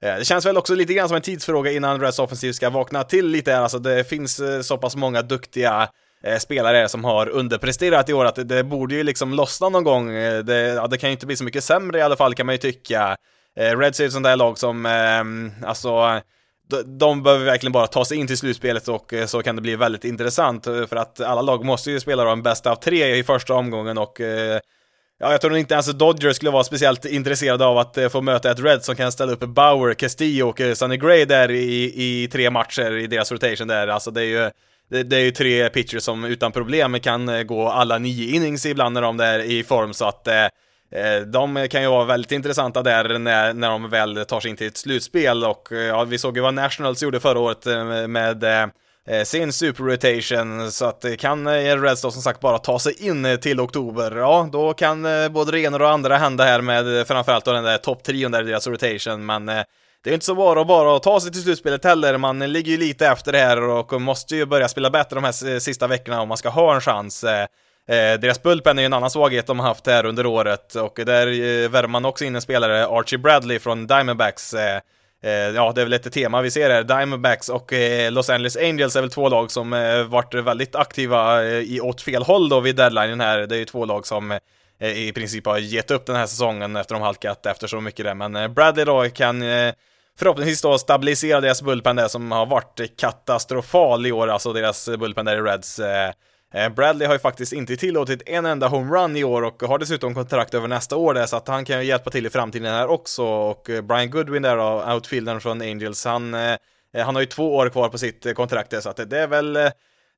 Det känns väl också lite grann som en tidsfråga innan Reds offensiv ska vakna till lite här, alltså det finns så pass många duktiga Eh, spelare som har underpresterat i år, att det, borde ju liksom lossna någon gång. Eh, det, ja, det kan ju inte bli så mycket sämre i alla fall kan man ju tycka. Eh, Reds är ett sånt där lag som, ehm, alltså, de, behöver verkligen bara ta sig in till slutspelet och så kan det bli väldigt intressant för att alla lag måste ju spela de bästa av tre i första omgången och Ja, jag tror inte ens Dodgers skulle vara speciellt intresserade av att få möta ett Red som kan ställa upp Bauer, Castillo och Sonny Gray där i, i tre matcher i deras rotation där. Alltså det är ju det, det, är ju tre pitchers som utan problem kan eh, gå alla nio innings ibland när de är i form, så att eh, eh, de kan ju vara väldigt intressanta där när, när de väl tar sig in till ett slutspel. Och eh, ja, vi såg ju vad Nationals gjorde förra året med sin super rotation. Så att kan Reds då som sagt bara ta sig in till oktober, ja då kan både det ena och det andra hända här med framförallt då den där topptrion där i deras rotation. Men det är inte så bara bara att ta sig till slutspelet heller, man ligger ju lite efter det här och måste ju börja spela bättre de här sista veckorna om man ska ha en chans. Eh, eh, deras bullpen är ju en annan svaghet de har haft här under året och där eh, värmer man också in en spelare, Archie Bradley från Diamondbacks. Ja, det är väl ett tema vi ser här. Diamondbacks och Los Angeles Angels är väl två lag som varit väldigt aktiva i åt fel håll då vid deadlinen här. Det är ju två lag som Eh, i princip har gett upp den här säsongen efter de halkat efter så mycket där. Men eh, Bradley då kan eh, förhoppningsvis då stabilisera deras bullpen där som har varit katastrofal i år, alltså deras bullpen där i Reds. Bradley har ju faktiskt inte tillåtit en enda homerun i år och har dessutom kontrakt över nästa år där, så att han kan ju hjälpa till i framtiden här också. Och Brian Goodwin där då, outfieldern från Angels, han, han har ju två år kvar på sitt kontrakt där, så att det är väl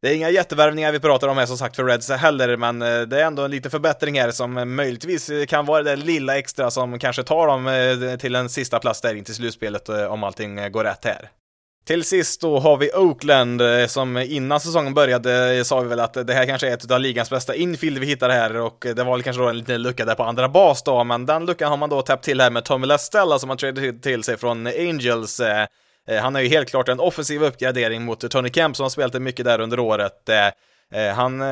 det är inga jättevärvningar vi pratar om här som sagt för Reds heller, men eh, det är ändå en liten förbättring här som möjligtvis eh, kan vara det lilla extra som kanske tar dem eh, till en sista plats där in till slutspelet om allting går rätt här. Till sist då har vi Oakland som innan säsongen började sa vi väl att det här kanske är ett av ligans bästa infield vi hittar här och det var väl kanske då en liten lucka där på andra bas då, men den luckan har man då täppt till här med Tommy Lastella som man trätt till sig från Angels. Eh, han är ju helt klart en offensiv uppgradering mot Tony Kemp som har spelat mycket där under året. Eh, eh, han,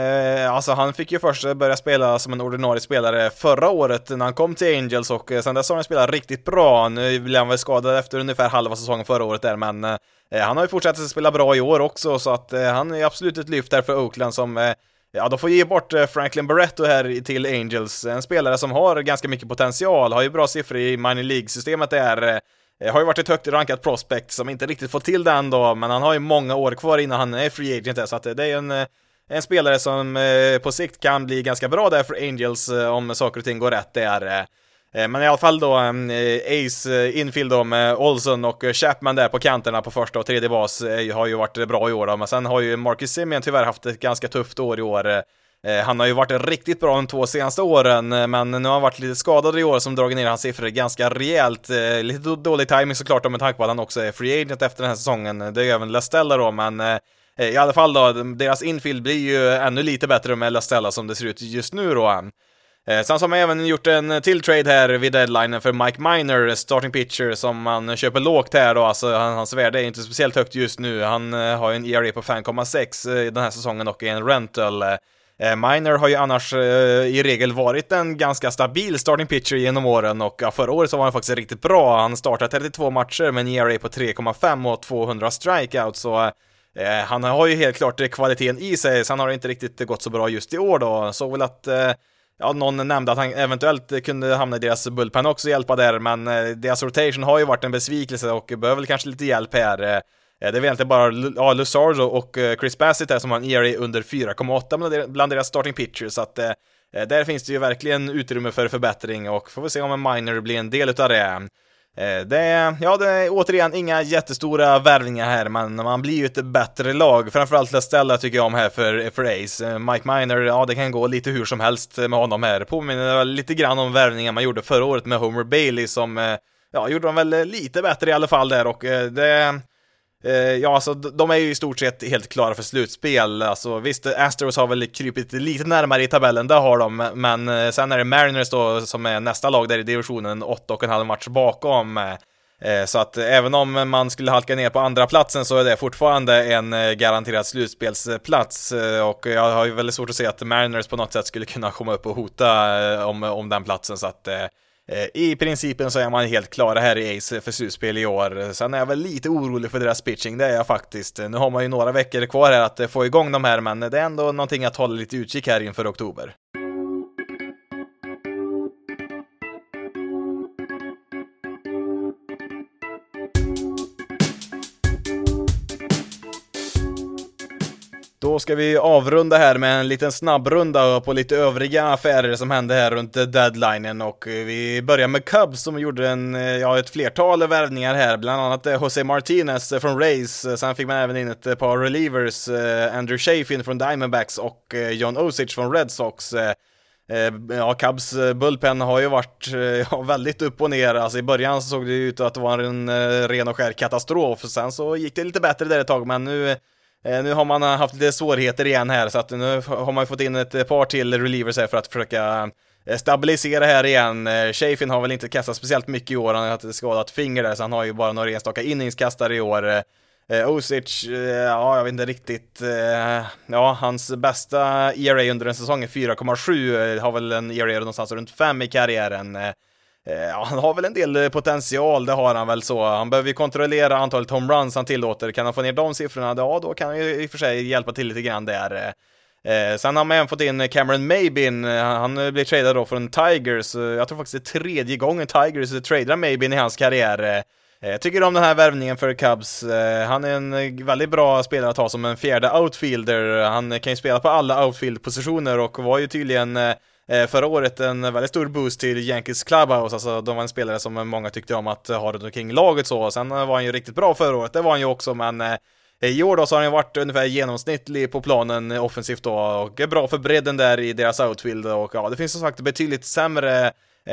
alltså han fick ju först börja spela som en ordinarie spelare förra året när han kom till Angels och sen dess har han spelat riktigt bra. Nu blev han väl skadad efter ungefär halva säsongen förra året där, men han har ju fortsatt att spela bra i år också, så att han är absolut ett lyft där för Oakland som Ja, de får ge bort Franklin Barretto här till Angels, en spelare som har ganska mycket potential, har ju bra siffror i minor League-systemet där, Eh, har ju varit ett högt rankat prospect som inte riktigt fått till den då, men han har ju många år kvar innan han är free agent där, så att eh, det är en, eh, en spelare som på sikt kan bli ganska bra där för Angels om saker och ting går rätt där. Men i alla fall då mm, Ace infield då med Olson och Chapman där på kanterna på första och tredje bas har ju varit bra i år då, men sen har ju Marcus Simeon tyvärr haft ett ganska tufft år i år. Eh, han har ju varit riktigt bra de två senaste åren, eh, men nu har han varit lite skadad i år som dragit ner hans siffror ganska rejält. Eh, lite dålig timing såklart då med tanke på att han också är free agent efter den här säsongen. Det är ju även Lestella då, men i alla fall då, deras infield blir ju ännu lite bättre med Lestella som det ser ut just nu då. Sen så har man även gjort en till trade här vid deadlinen för Mike Miner, starting pitcher, som man köper lågt här då, alltså hans värde är inte speciellt högt just nu. Han har ju en ERA på 5,6 den här säsongen och är en rental. Eh, Miner har ju annars eh, i regel varit en ganska stabil starting pitcher genom åren och förra året så var han faktiskt riktigt bra. Han startade 32 matcher med en ERA på 3,5 och 200 strikeouts, så eh, han har ju helt klart kvaliteten i sig. Sen har det inte riktigt gått så bra just i år då. Såg väl att Ja, någon nämnde att han eventuellt kunde hamna i deras bullpen också och hjälpa där, men deras rotation har ju varit en besvikelse och behöver väl kanske lite hjälp här. Eh, det är väl egentligen bara ja, Luzardo och eh, Chris Bassett här som har en ERA under 4,8 bland deras starting pitchers, så att eh, där finns det ju verkligen utrymme för förbättring och får vi se om en minor blir en del utav det. Det är, ja, det är återigen inga jättestora värvningar här, men man blir ju ett bättre lag. Framförallt Lestella tycker jag om här för, för Ace. Mike Miner, ja det kan gå lite hur som helst med honom här. Påminner lite grann om värvningen man gjorde förra året med Homer Bailey som, ja, gjorde dem väl lite bättre i alla fall där och det Eh, ja, alltså de är ju i stort sett helt klara för slutspel. Alltså visst, Astros har väl krypit lite närmare i tabellen, det har de, men eh, sen är det Mariners då som är nästa lag där i divisionen, åtta och en halv match bakom. Eh, så att även om man skulle halka ner på andra platsen så är det fortfarande en garanterad slutspelsplats och jag har ju väldigt svårt att se att Mariners på något sätt skulle kunna komma upp och hota om, om den platsen så att Eh, I principen så är man helt klara här i Ace för slutspel i år. Sen är jag väl lite orolig för deras pitching, det är jag faktiskt. Nu har man ju några veckor kvar här att få igång de här, men det är ändå någonting att hålla lite utkik här inför oktober. Då ska vi avrunda här med en liten snabbrunda på lite övriga affärer som hände här runt deadlinen. Och vi börjar med Cubs som gjorde en, ja, ett flertal värvningar här, bland annat eh, Jose Martinez från Rays, eh, sen fick man även in ett eh, par relievers, Andrew Chafin från Diamondbacks och John Osich från Red Sox. Ja, Cubs bullpen har ju varit ja, väldigt upp och ner, alltså i början så såg det ut att det var en ren och skär katastrof, sen så gick det lite bättre där ett tag, men nu Eh, nu har man eh, haft lite svårigheter igen här, så att nu har man fått in ett par till relievers här för att försöka eh, stabilisera här igen. Eh, Chafin har väl inte kastat speciellt mycket i år, han har haft ett skadat finger där, så han har ju bara några enstaka inningskastare i år. Osic, ja, jag vet inte riktigt. Ja, hans bästa ERA under en säsong är 4,7, har väl en ERA någonstans runt 5 i karriären. Eh, ja, han har väl en del eh, potential, det har han väl så. Han behöver ju kontrollera antalet homeruns han tillåter. Kan han få ner de siffrorna, ja då kan han ju i och för sig hjälpa till lite grann där. Eh, eh sen har man även fått in Cameron Maybin, han blir tradad då från Tigers. Jag tror faktiskt det är tredje gången Tigers tradar Maybin i hans karriär. Jag tycker om den här värvningen för Cubs. Han är en väldigt bra spelare att ha som en fjärde outfielder. Han kan ju spela på alla outfield-positioner och var ju tydligen Eh, förra året en väldigt stor boost till Yankees Clubhouse, alltså de var en spelare som många tyckte om att ha runt omkring laget så. Sen eh, var han ju riktigt bra förra året, det var han ju också, men eh, i år då så har han varit ungefär genomsnittlig på planen offensivt då och är bra för bredden där i deras outfield och ja, det finns som sagt betydligt sämre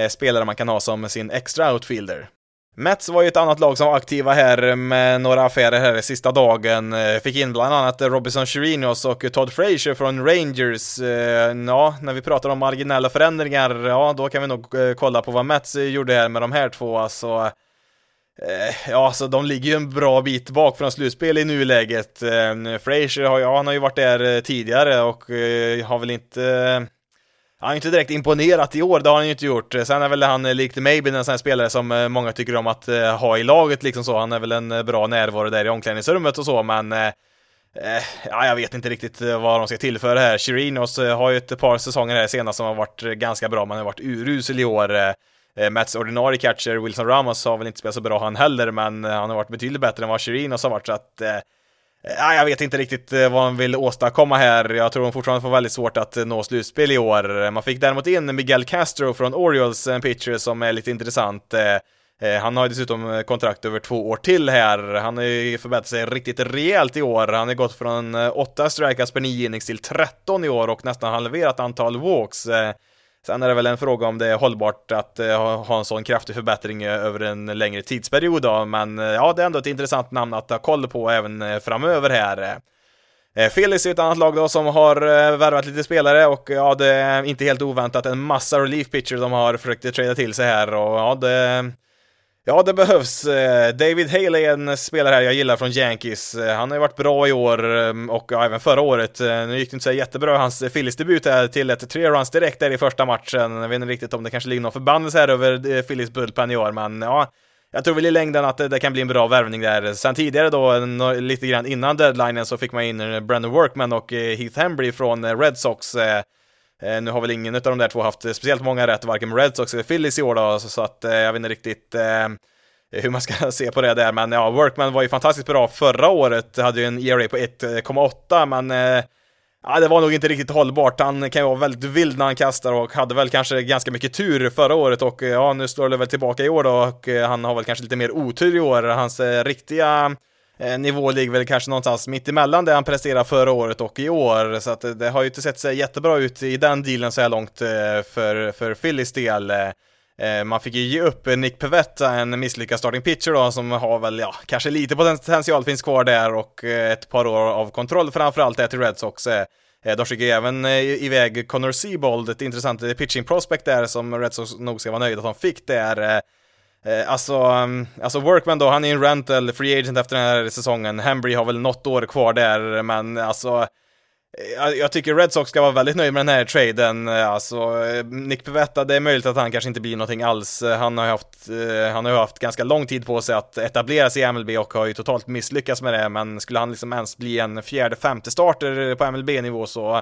spelare man kan ha som sin extra outfielder. Mets var ju ett annat lag som var aktiva här med några affärer här sista dagen. Eh, fick in bland annat Robinson Chirinos och Todd Frazier från Rangers. Eh, ja, när vi pratar om marginella förändringar, ja, då kan vi nog eh, kolla på vad Mets gjorde här med de här två. Alltså, ja, alltså de ligger ju en bra bit bak från slutspel i nuläget. Frazier har, ja, han har ju varit där tidigare och har väl inte han har inte direkt imponerat i år, det har han ju inte gjort. Sen är väl han eh, likt Maybe en sån här spelare som eh, många tycker om att eh, ha i laget liksom så. Han är väl en bra närvaro där i omklädningsrummet och så, men eh, ja, jag vet inte riktigt vad de ska tillföra här. Chirinos har ju ett par säsonger här senast som har varit ganska bra, men har varit urusel i år. Mats ordinarie catcher Wilson Ramos har väl inte spelat så bra han heller, men han har varit betydligt bättre än vad Chirinos har varit, så att Ja, jag vet inte riktigt eh, vad han vill åstadkomma här. Jag tror han fortfarande får väldigt svårt att eh, nå slutspel i år. Man fick däremot in Miguel Castro från Orioles, en pitcher som är lite intressant. Eh, han har dessutom kontrakt över två år till här. Han har ju förbättrat sig riktigt rejält i år. Han har gått från 8 strikeouts per 9 innings till 13 i år och nästan halverat antal walks. Sen är det väl en fråga om det är hållbart att eh, ha en sån kraftig förbättring eh, över en längre tidsperiod då, men eh, ja, det är ändå ett intressant namn att ha koll på även framöver här. Felix är ett annat lag då som har värvat lite spelare och ja, det är inte helt oväntat en massa relief pitcher de har försökt trada till sig här och ja, det Ja, det behövs. Eh, David Haley är en spelare här jag gillar från Yankees. Eh, han har ju varit bra i år eh, och ja, även förra året. Nu gick det inte så jättebra hans Phillies-debut här till ett tre runs direkt där i första matchen. Jag vet inte riktigt om det kanske ligger någon förbannelse här över Phillies bullpen i år, men ja, jag tror väl i längden att det, kan bli en bra värvning där. Sen tidigare då, lite grann innan deadlinen, så fick man in Brandon Workman och Heath Hembry från Red Sox. Eh, nu har väl ingen av de där två haft speciellt många rätt, varken med Red Sox eller Phillies i år då, så, att eh, jag vet inte riktigt eh, hur man ska se på det där, men ja, Workman var ju fantastiskt bra förra året, hade ju en ERA på 1,8, men ja, det var nog inte riktigt hållbart. Han kan ju vara väldigt vild när han kastar och hade väl kanske ganska mycket tur förra året och ja, nu slår det väl tillbaka i år då och han har väl kanske lite mer otur i år. Hans riktiga Eh, nivå ligger väl kanske någonstans mitt emellan det han presterade förra året och i år, så att eh, det har ju inte sett sig jättebra ut i den dealen så här långt eh, för, för Phillies del. Man fick ju ge upp Nick Pavetta, en misslyckad starting pitcher då, som har väl, ja, kanske lite potential finns kvar där och ett par år av kontroll framförallt är till Red Sox. De skickar ju även iväg Connor Seabold, ett intressant pitching prospect där som Red Sox nog ska vara nöjda att de fick där. Eh, alltså, um, alltså Workman då, han är en rental, free agent efter den här säsongen. Hembry har väl något år kvar där, men alltså eh, jag, tycker Red Sox ska vara väldigt nöjd med den här traden. Eh, alltså, eh, Nick Pivetta, det är möjligt att han kanske inte blir någonting alls. Han har ju haft, han har ju haft ganska lång tid på sig att etablera sig i MLB och har ju totalt misslyckats med det, men skulle han liksom ens bli en fjärde, femte starter på MLB-nivå så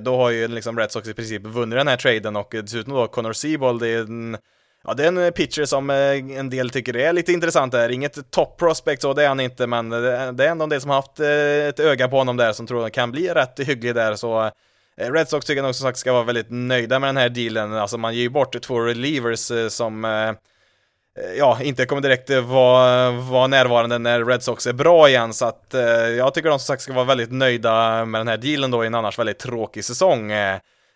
då har ju liksom Red Sox i princip vunnit den här traden och dessutom då Connor Seabold, är en Ja, det är en eh, pitcher som eh, en del tycker är lite intressant där. Inget top prospect så, det är han inte, men det är ändå en del som har haft eh, ett öga på honom där som tror han kan bli rätt hygglig där, så Red Sox tycker jag nog som sagt ska vara väldigt nöjda med den här dealen. Alltså man ger ju bort två relievers som ja, inte kommer direkt vara, vara närvarande när Red Sox är bra igen, så att jag tycker de som sagt ska vara väldigt nöjda med den här dealen då i en annars väldigt tråkig säsong.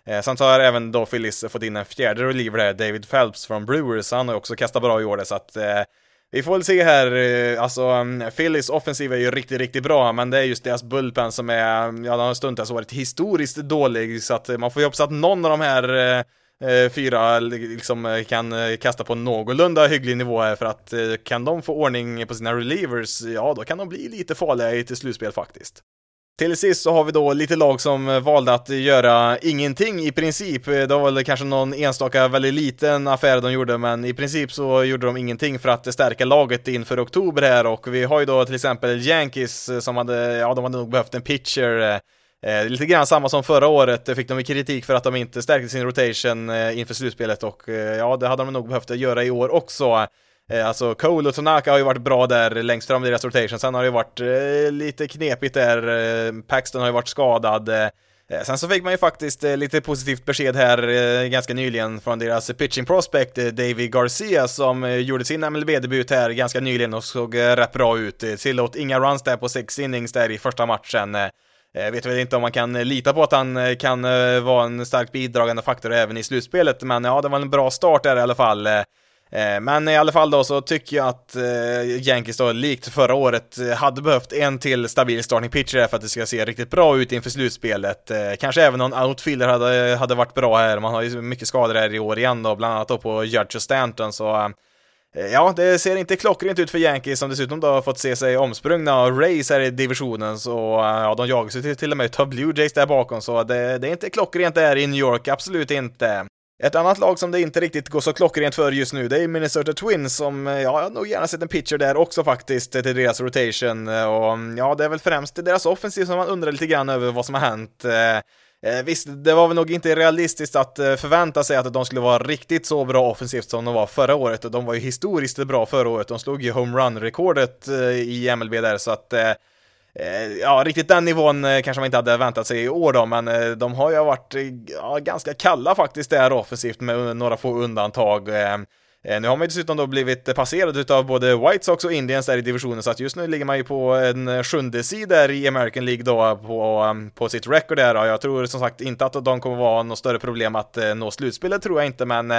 Eh, sen så har även då Phillies fått in en fjärde reliever där, David Phelps från Brewers, han har också kastat bra i år så att eh, vi får väl se här, eh, alltså mm, Phillies offensiv är ju riktigt, riktigt bra, men det är just deras bullpen som är, mm, ja den har stundtals varit historiskt dålig, så att eh, man får ju hoppas att någon av de här eh, eh fyra liksom kan kasta på någorlunda hygglig nivå här, för att kan de få ordning på sina relievers, ja då kan de bli lite farliga i till slutspel faktiskt. Till sist så har vi då lite lag som eh, valde att göra ingenting i princip. Eh, det var väl kanske någon enstaka väldigt liten affär de gjorde, men i princip så gjorde de ingenting för att stärka laget inför oktober här och vi har ju då till exempel Yankees eh, som hade, ja de hade nog behövt en pitcher Eh, lite grann samma som förra året fick de kritik för att de inte stärkte sin rotation eh, inför slutspelet och eh, ja, det hade de nog behövt göra i år också. Eh, alltså Cole och Tanaka har ju varit bra där längst fram i deras rotation, sen har det ju varit eh, lite knepigt där, eh, Paxton har ju varit skadad. Eh, sen så fick man ju faktiskt lite positivt besked här ganska nyligen från deras pitching prospect David Garcia som gjorde sin MLB-debut här ganska nyligen och såg rätt bra ut. Tillåt inga runs där på sex innings där i första matchen. Jag vet väl inte om man kan lita på att han kan vara en starkt bidragande faktor även i slutspelet, men ja, det var en bra start där i alla fall. Eh, men i alla fall då så tycker jag att eh, Yankees då, likt förra året, eh, hade behövt en till stabil starting pitcher för att det ska se riktigt bra ut inför slutspelet. Kanske även någon outfielder hade, hade varit bra här, man har ju mycket skador här i år igen då, bland annat då på Judge och Stanton, så Ja, det ser inte klockrent ut för Yankees som dessutom då har fått se sig omsprungna av Rays här i divisionen, så ja, de jagas ju till och med av Blue Jays där bakom, så det, det är inte klockrent där i New York, absolut inte. Ett annat lag som det inte riktigt går så klockrent för just nu, det är Minnesota Twins som, eh, ja, jag har nog gärna sett en pitcher där också faktiskt eh, till deras rotation eh, och mm, ja, det är väl främst deras offensiv som man undrar lite grann över vad som har hänt. Eh, visst, det var väl nog inte realistiskt att eh, förvänta sig att de skulle vara riktigt så bra offensivt som de var förra året. De var ju historiskt bra förra året. De slog ju homerun-rekordet eh, i MLB där, så att eh, Eh, ja, riktigt den nivån eh, kanske man inte hade väntat sig i år då, men eh, de har ju varit ja, ganska kalla faktiskt där offensivt med några få undantag. Nu har man ju dessutom då blivit passerad utav både White Sox och Indians där i divisionen, så att just nu ligger man ju på en sjunde sida i American League då på, på sitt record där. Jag tror som sagt inte att de kommer vara något större problem att nå slutspelet, tror jag inte, men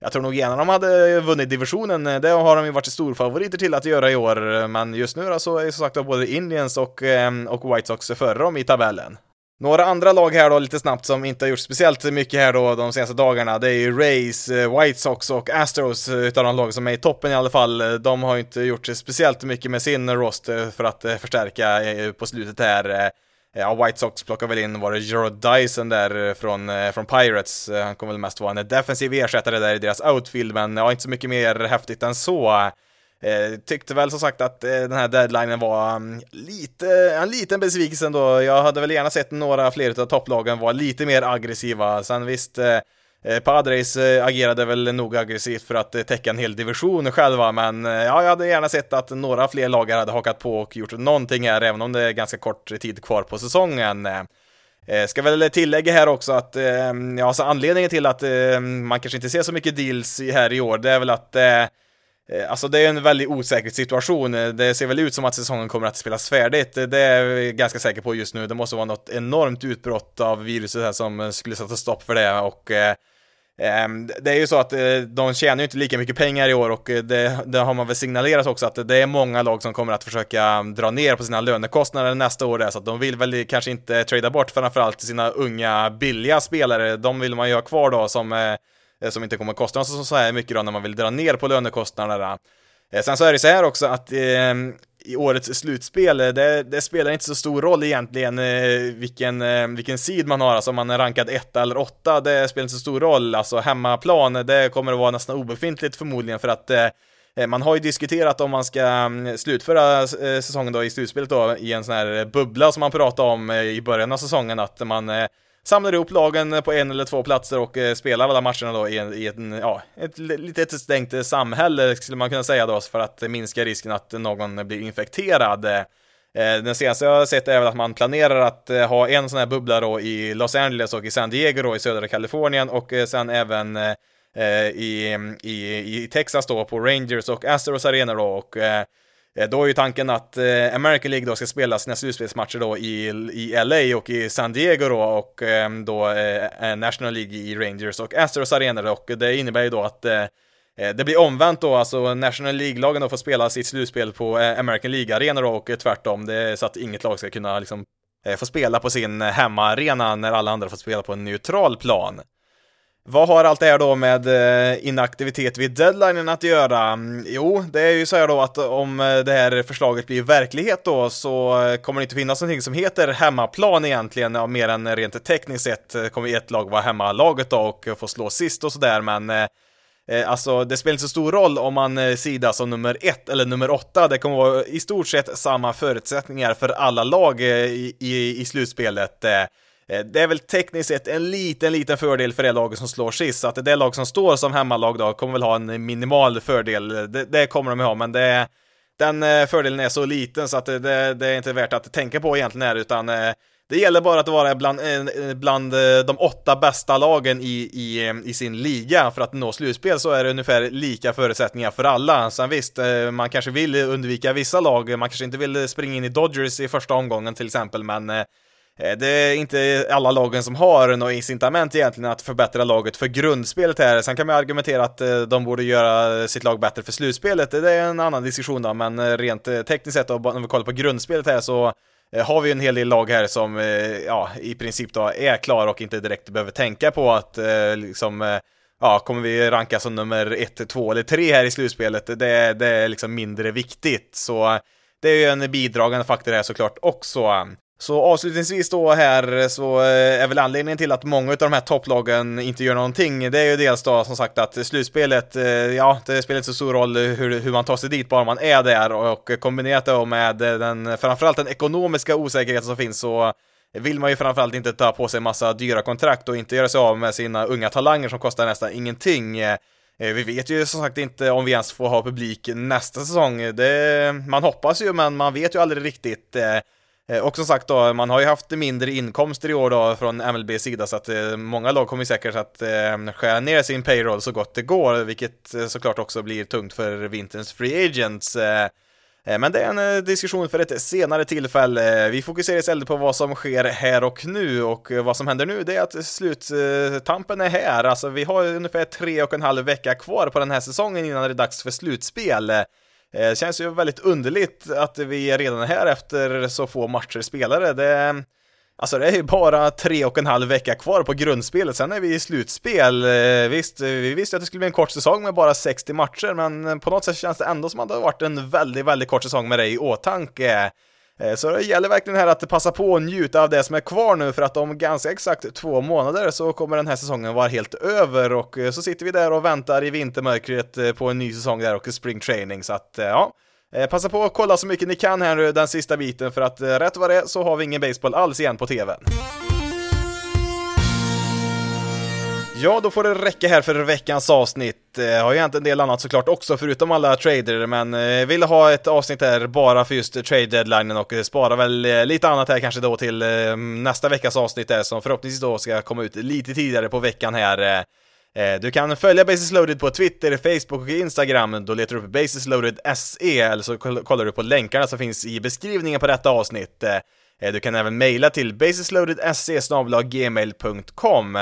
jag tror nog gärna de hade vunnit divisionen, eh, det har de ju varit storfavoriter till att göra i år, eh, men just nu då så är som sagt både Indians och, ehm, och White Sox före dem i tabellen. Några andra lag här då lite snabbt som inte har gjort speciellt mycket här då de senaste dagarna, det är ju Rays, eh, White Sox och Astros utav de lag som är i toppen i alla fall. De har ju inte gjort speciellt mycket med sin roster för att förstärka på slutet här. Ja, White Sox plockar väl in, var det Gerard Dyson där eh, från, eh, från Pirates? Eh, han kommer väl mest vara en defensiv ersättare där i deras outfield, men ja, inte så mycket mer häftigt än så. Eh, tyckte väl som sagt att eh, den här deadlinen var um, lite, en liten besvikelse ändå. Jag hade väl gärna sett några fler av topplagen vara lite mer aggressiva. Sen visst, eh, eh Padres eh, agerade väl nog aggressivt för att eh, täcka en hel division själva, men eh, ja, jag hade gärna sett att några fler lagar hade hakat på och gjort någonting här, även om det är ganska kort tid kvar på säsongen. Ska väl tillägga här också att ja, alltså anledningen till att man kanske inte ser så mycket deals här i år, det är väl att alltså det är en väldigt osäker situation. Det ser väl ut som att säsongen kommer att spelas färdigt. Det är jag ganska säker på just nu. Det måste vara något enormt utbrott av viruset här som skulle sätta stopp för det och eh, Ehm, det är ju så att eh, de tjänar ju inte lika mycket pengar i år och eh, det, det, har man väl signalerat också att det är många lag som kommer att försöka mm, dra ner på sina lönekostnader nästa år där, så att de vill väl kanske inte trada bort framförallt sina unga billiga spelare. De vill man ju ha kvar då som eh, som inte kommer att kosta så, så här mycket då när man vill dra ner på lönekostnaderna. Sen så är det så här också att eh, i årets slutspel, eh, det, det, spelar inte så stor roll egentligen eh, vilken, eh, vilken sid man har, alltså om man är rankad etta eller åtta, det spelar inte så stor roll, alltså hemmaplan, det kommer att vara nästan obefintligt förmodligen för att man har ju diskuterat om man ska mm, slutföra säsongen då i slutspelet då i en sån här bubbla som man pratade om i början av säsongen, att man samlar ihop lagen på en eller två platser och eh, spelar alla matcherna då i, en, i en, ja, ett litet stängt samhälle skulle man kunna säga då, för att minska risken att någon blir infekterad. Eh, den senaste jag har sett är väl att man planerar att eh, ha en sån här bubbla då i Los Angeles och i San Diego då i södra Kalifornien och sen även i, i, i Texas då på Rangers och Astros Arena då och Eh, då är ju tanken att eh, American League då ska spela sina slutspelsmatcher då i, i LA och i San Diego då och ehm, eh, då eh, National League i Rangers och Astros Arenor och det innebär ju då att eh, eh, det blir omvänt då, alltså National League-lagen då får spela sitt slutspel på American League-arenor då och tvärtom, det är så att inget lag ska kunna liksom få spela på sin hemmaarena när alla andra får spela på en neutral plan. Vad har allt det här då med eh, inaktivitet vid deadlinen att göra? Mm, jo, det är ju så här då att om eh, det här förslaget blir verklighet då så eh, kommer det inte finnas någonting som heter hemmaplan egentligen, mer än rent tekniskt sett kommer ett lag vara hemmalaget då och få slå sist och sådär, men Alltså, det spelar inte så stor roll om man sidas som nummer ett eller nummer åtta. Det kommer vara i stort sett samma förutsättningar för alla lag i, i, i slutspelet. Eh, det är väl tekniskt sett en liten, liten fördel för det laget som slår sist, så att det lag som står som hemmalag då kommer väl ha en minimal fördel. Det, det kommer de ha, men det, den eh, fördelen är så liten så att det, det, är inte värt att tänka på egentligen här, utan eh, det gäller bara att vara bland, bland de åtta bästa lagen i, i, i sin liga för att nå slutspel så är det ungefär lika förutsättningar för alla. Sen visst, man kanske vill undvika vissa lag, man kanske inte vill springa in i Dodgers i första omgången till exempel, men Eh, Eh, det är inte alla lagen som har något incitament egentligen att förbättra laget för grundspelet här. Sen kan man argumentera att eh, de borde göra sitt lag bättre för slutspelet. Det är en annan diskussion då, men eh, rent tekniskt sett om vi kollar på grundspelet här så har vi en hel del lag här som ja, i princip då är klara och inte direkt behöver tänka på att liksom ja, kommer vi ranka som nummer ett, två eller tre här i slutspelet, det, det är liksom mindre viktigt. Så det är ju en bidragande faktor här såklart också. Så avslutningsvis då här så eh, är väl anledningen till att många av de här topplagen inte gör någonting, det är ju dels då som sagt att slutspelet, eh, ja, det spelar inte så stor roll hur, hur man tar sig dit bara man är där och kombinerat då med den, framförallt den ekonomiska osäkerheten som finns så vill man ju framförallt inte ta på sig massa dyra kontrakt och inte göra sig av med sina unga talanger som kostar nästan ingenting. Eh, vi vet ju som sagt inte om vi ens får ha publik nästa säsong. Det, man hoppas ju, men man vet ju aldrig riktigt. Eh, och som sagt då, man har ju haft mindre inkomster i år då från MLBs sida så att eh, många lag kommer säkert att eh, skära ner sin payroll så gott det går, vilket såklart också blir tungt för vinterns free agents. Men det är en diskussion för ett senare tillfälle. Vi fokuserar istället på vad som sker här och nu och vad som händer nu det är att sluttampen är här. Alltså vi har ungefär tre och en halv vecka kvar på den här säsongen innan det är dags för slutspel. Eh, det eh, känns ju väldigt underligt att vi redan är här efter så få matcher spelade. Det, alltså det är ju bara tre och en halv vecka kvar på grundspelet, sen är vi i slutspel. Eh, visst, vi visste att det skulle bli en kort säsong med bara 60 matcher, men på något sätt känns det ändå som att det har varit en väldigt, väldigt kort säsong med det i åtanke. Eh, så det gäller verkligen här att passa på och njuta av det som är kvar nu för att om ganska exakt två månader så kommer den här säsongen vara helt över och eh, så sitter vi där och väntar i vintermörkret eh, på en ny säsong där och spring training så att ja, passa på att kolla så mycket ni kan här nu den sista biten för att rätt vad det är så har vi ingen baseball alls igen på TVn. Ja, då får det räcka här för veckans avsnitt. Eh, har ju hänt en del annat såklart också, förutom alla trader, men eh, vill ha ett avsnitt här bara för just trade deadlinen och eh, spara väl eh, lite annat här kanske då till nästa veckas avsnitt där som förhoppningsvis då ska komma ut lite tidigare på veckan här. Du kan följa Basis Loaded på Twitter, Facebook och Instagram. Då letar du upp Basis Loaded SE eller så kollar du på länkarna som finns i beskrivningen på detta avsnitt. Du kan även mejla till basisloaded.se gmail.com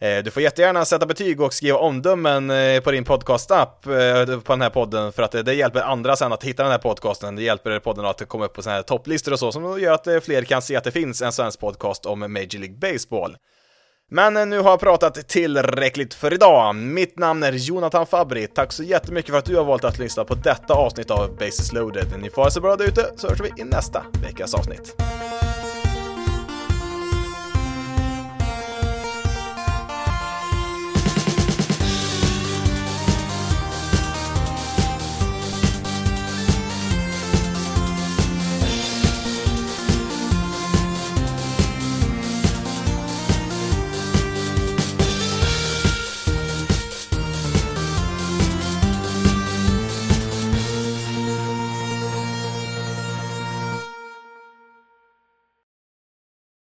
Eh, du får jättegärna sätta betyg och skriva omdömen eh, på din podcastapp eh, på den här podden för att det hjälper andra sen att hitta den här podcasten. Det hjälper podden att komma upp på sådana här topplistor och så som gör att fler kan se att det finns en svensk podcast om Major League Baseball. Men nu har jag pratat tillräckligt för idag. Mitt namn är Jonathan Fabri. Tack så jättemycket för att du har valt att lyssna på detta avsnitt av Basis loaded. Ni får ha så bra där ute så hörs vi i nästa veckas avsnitt.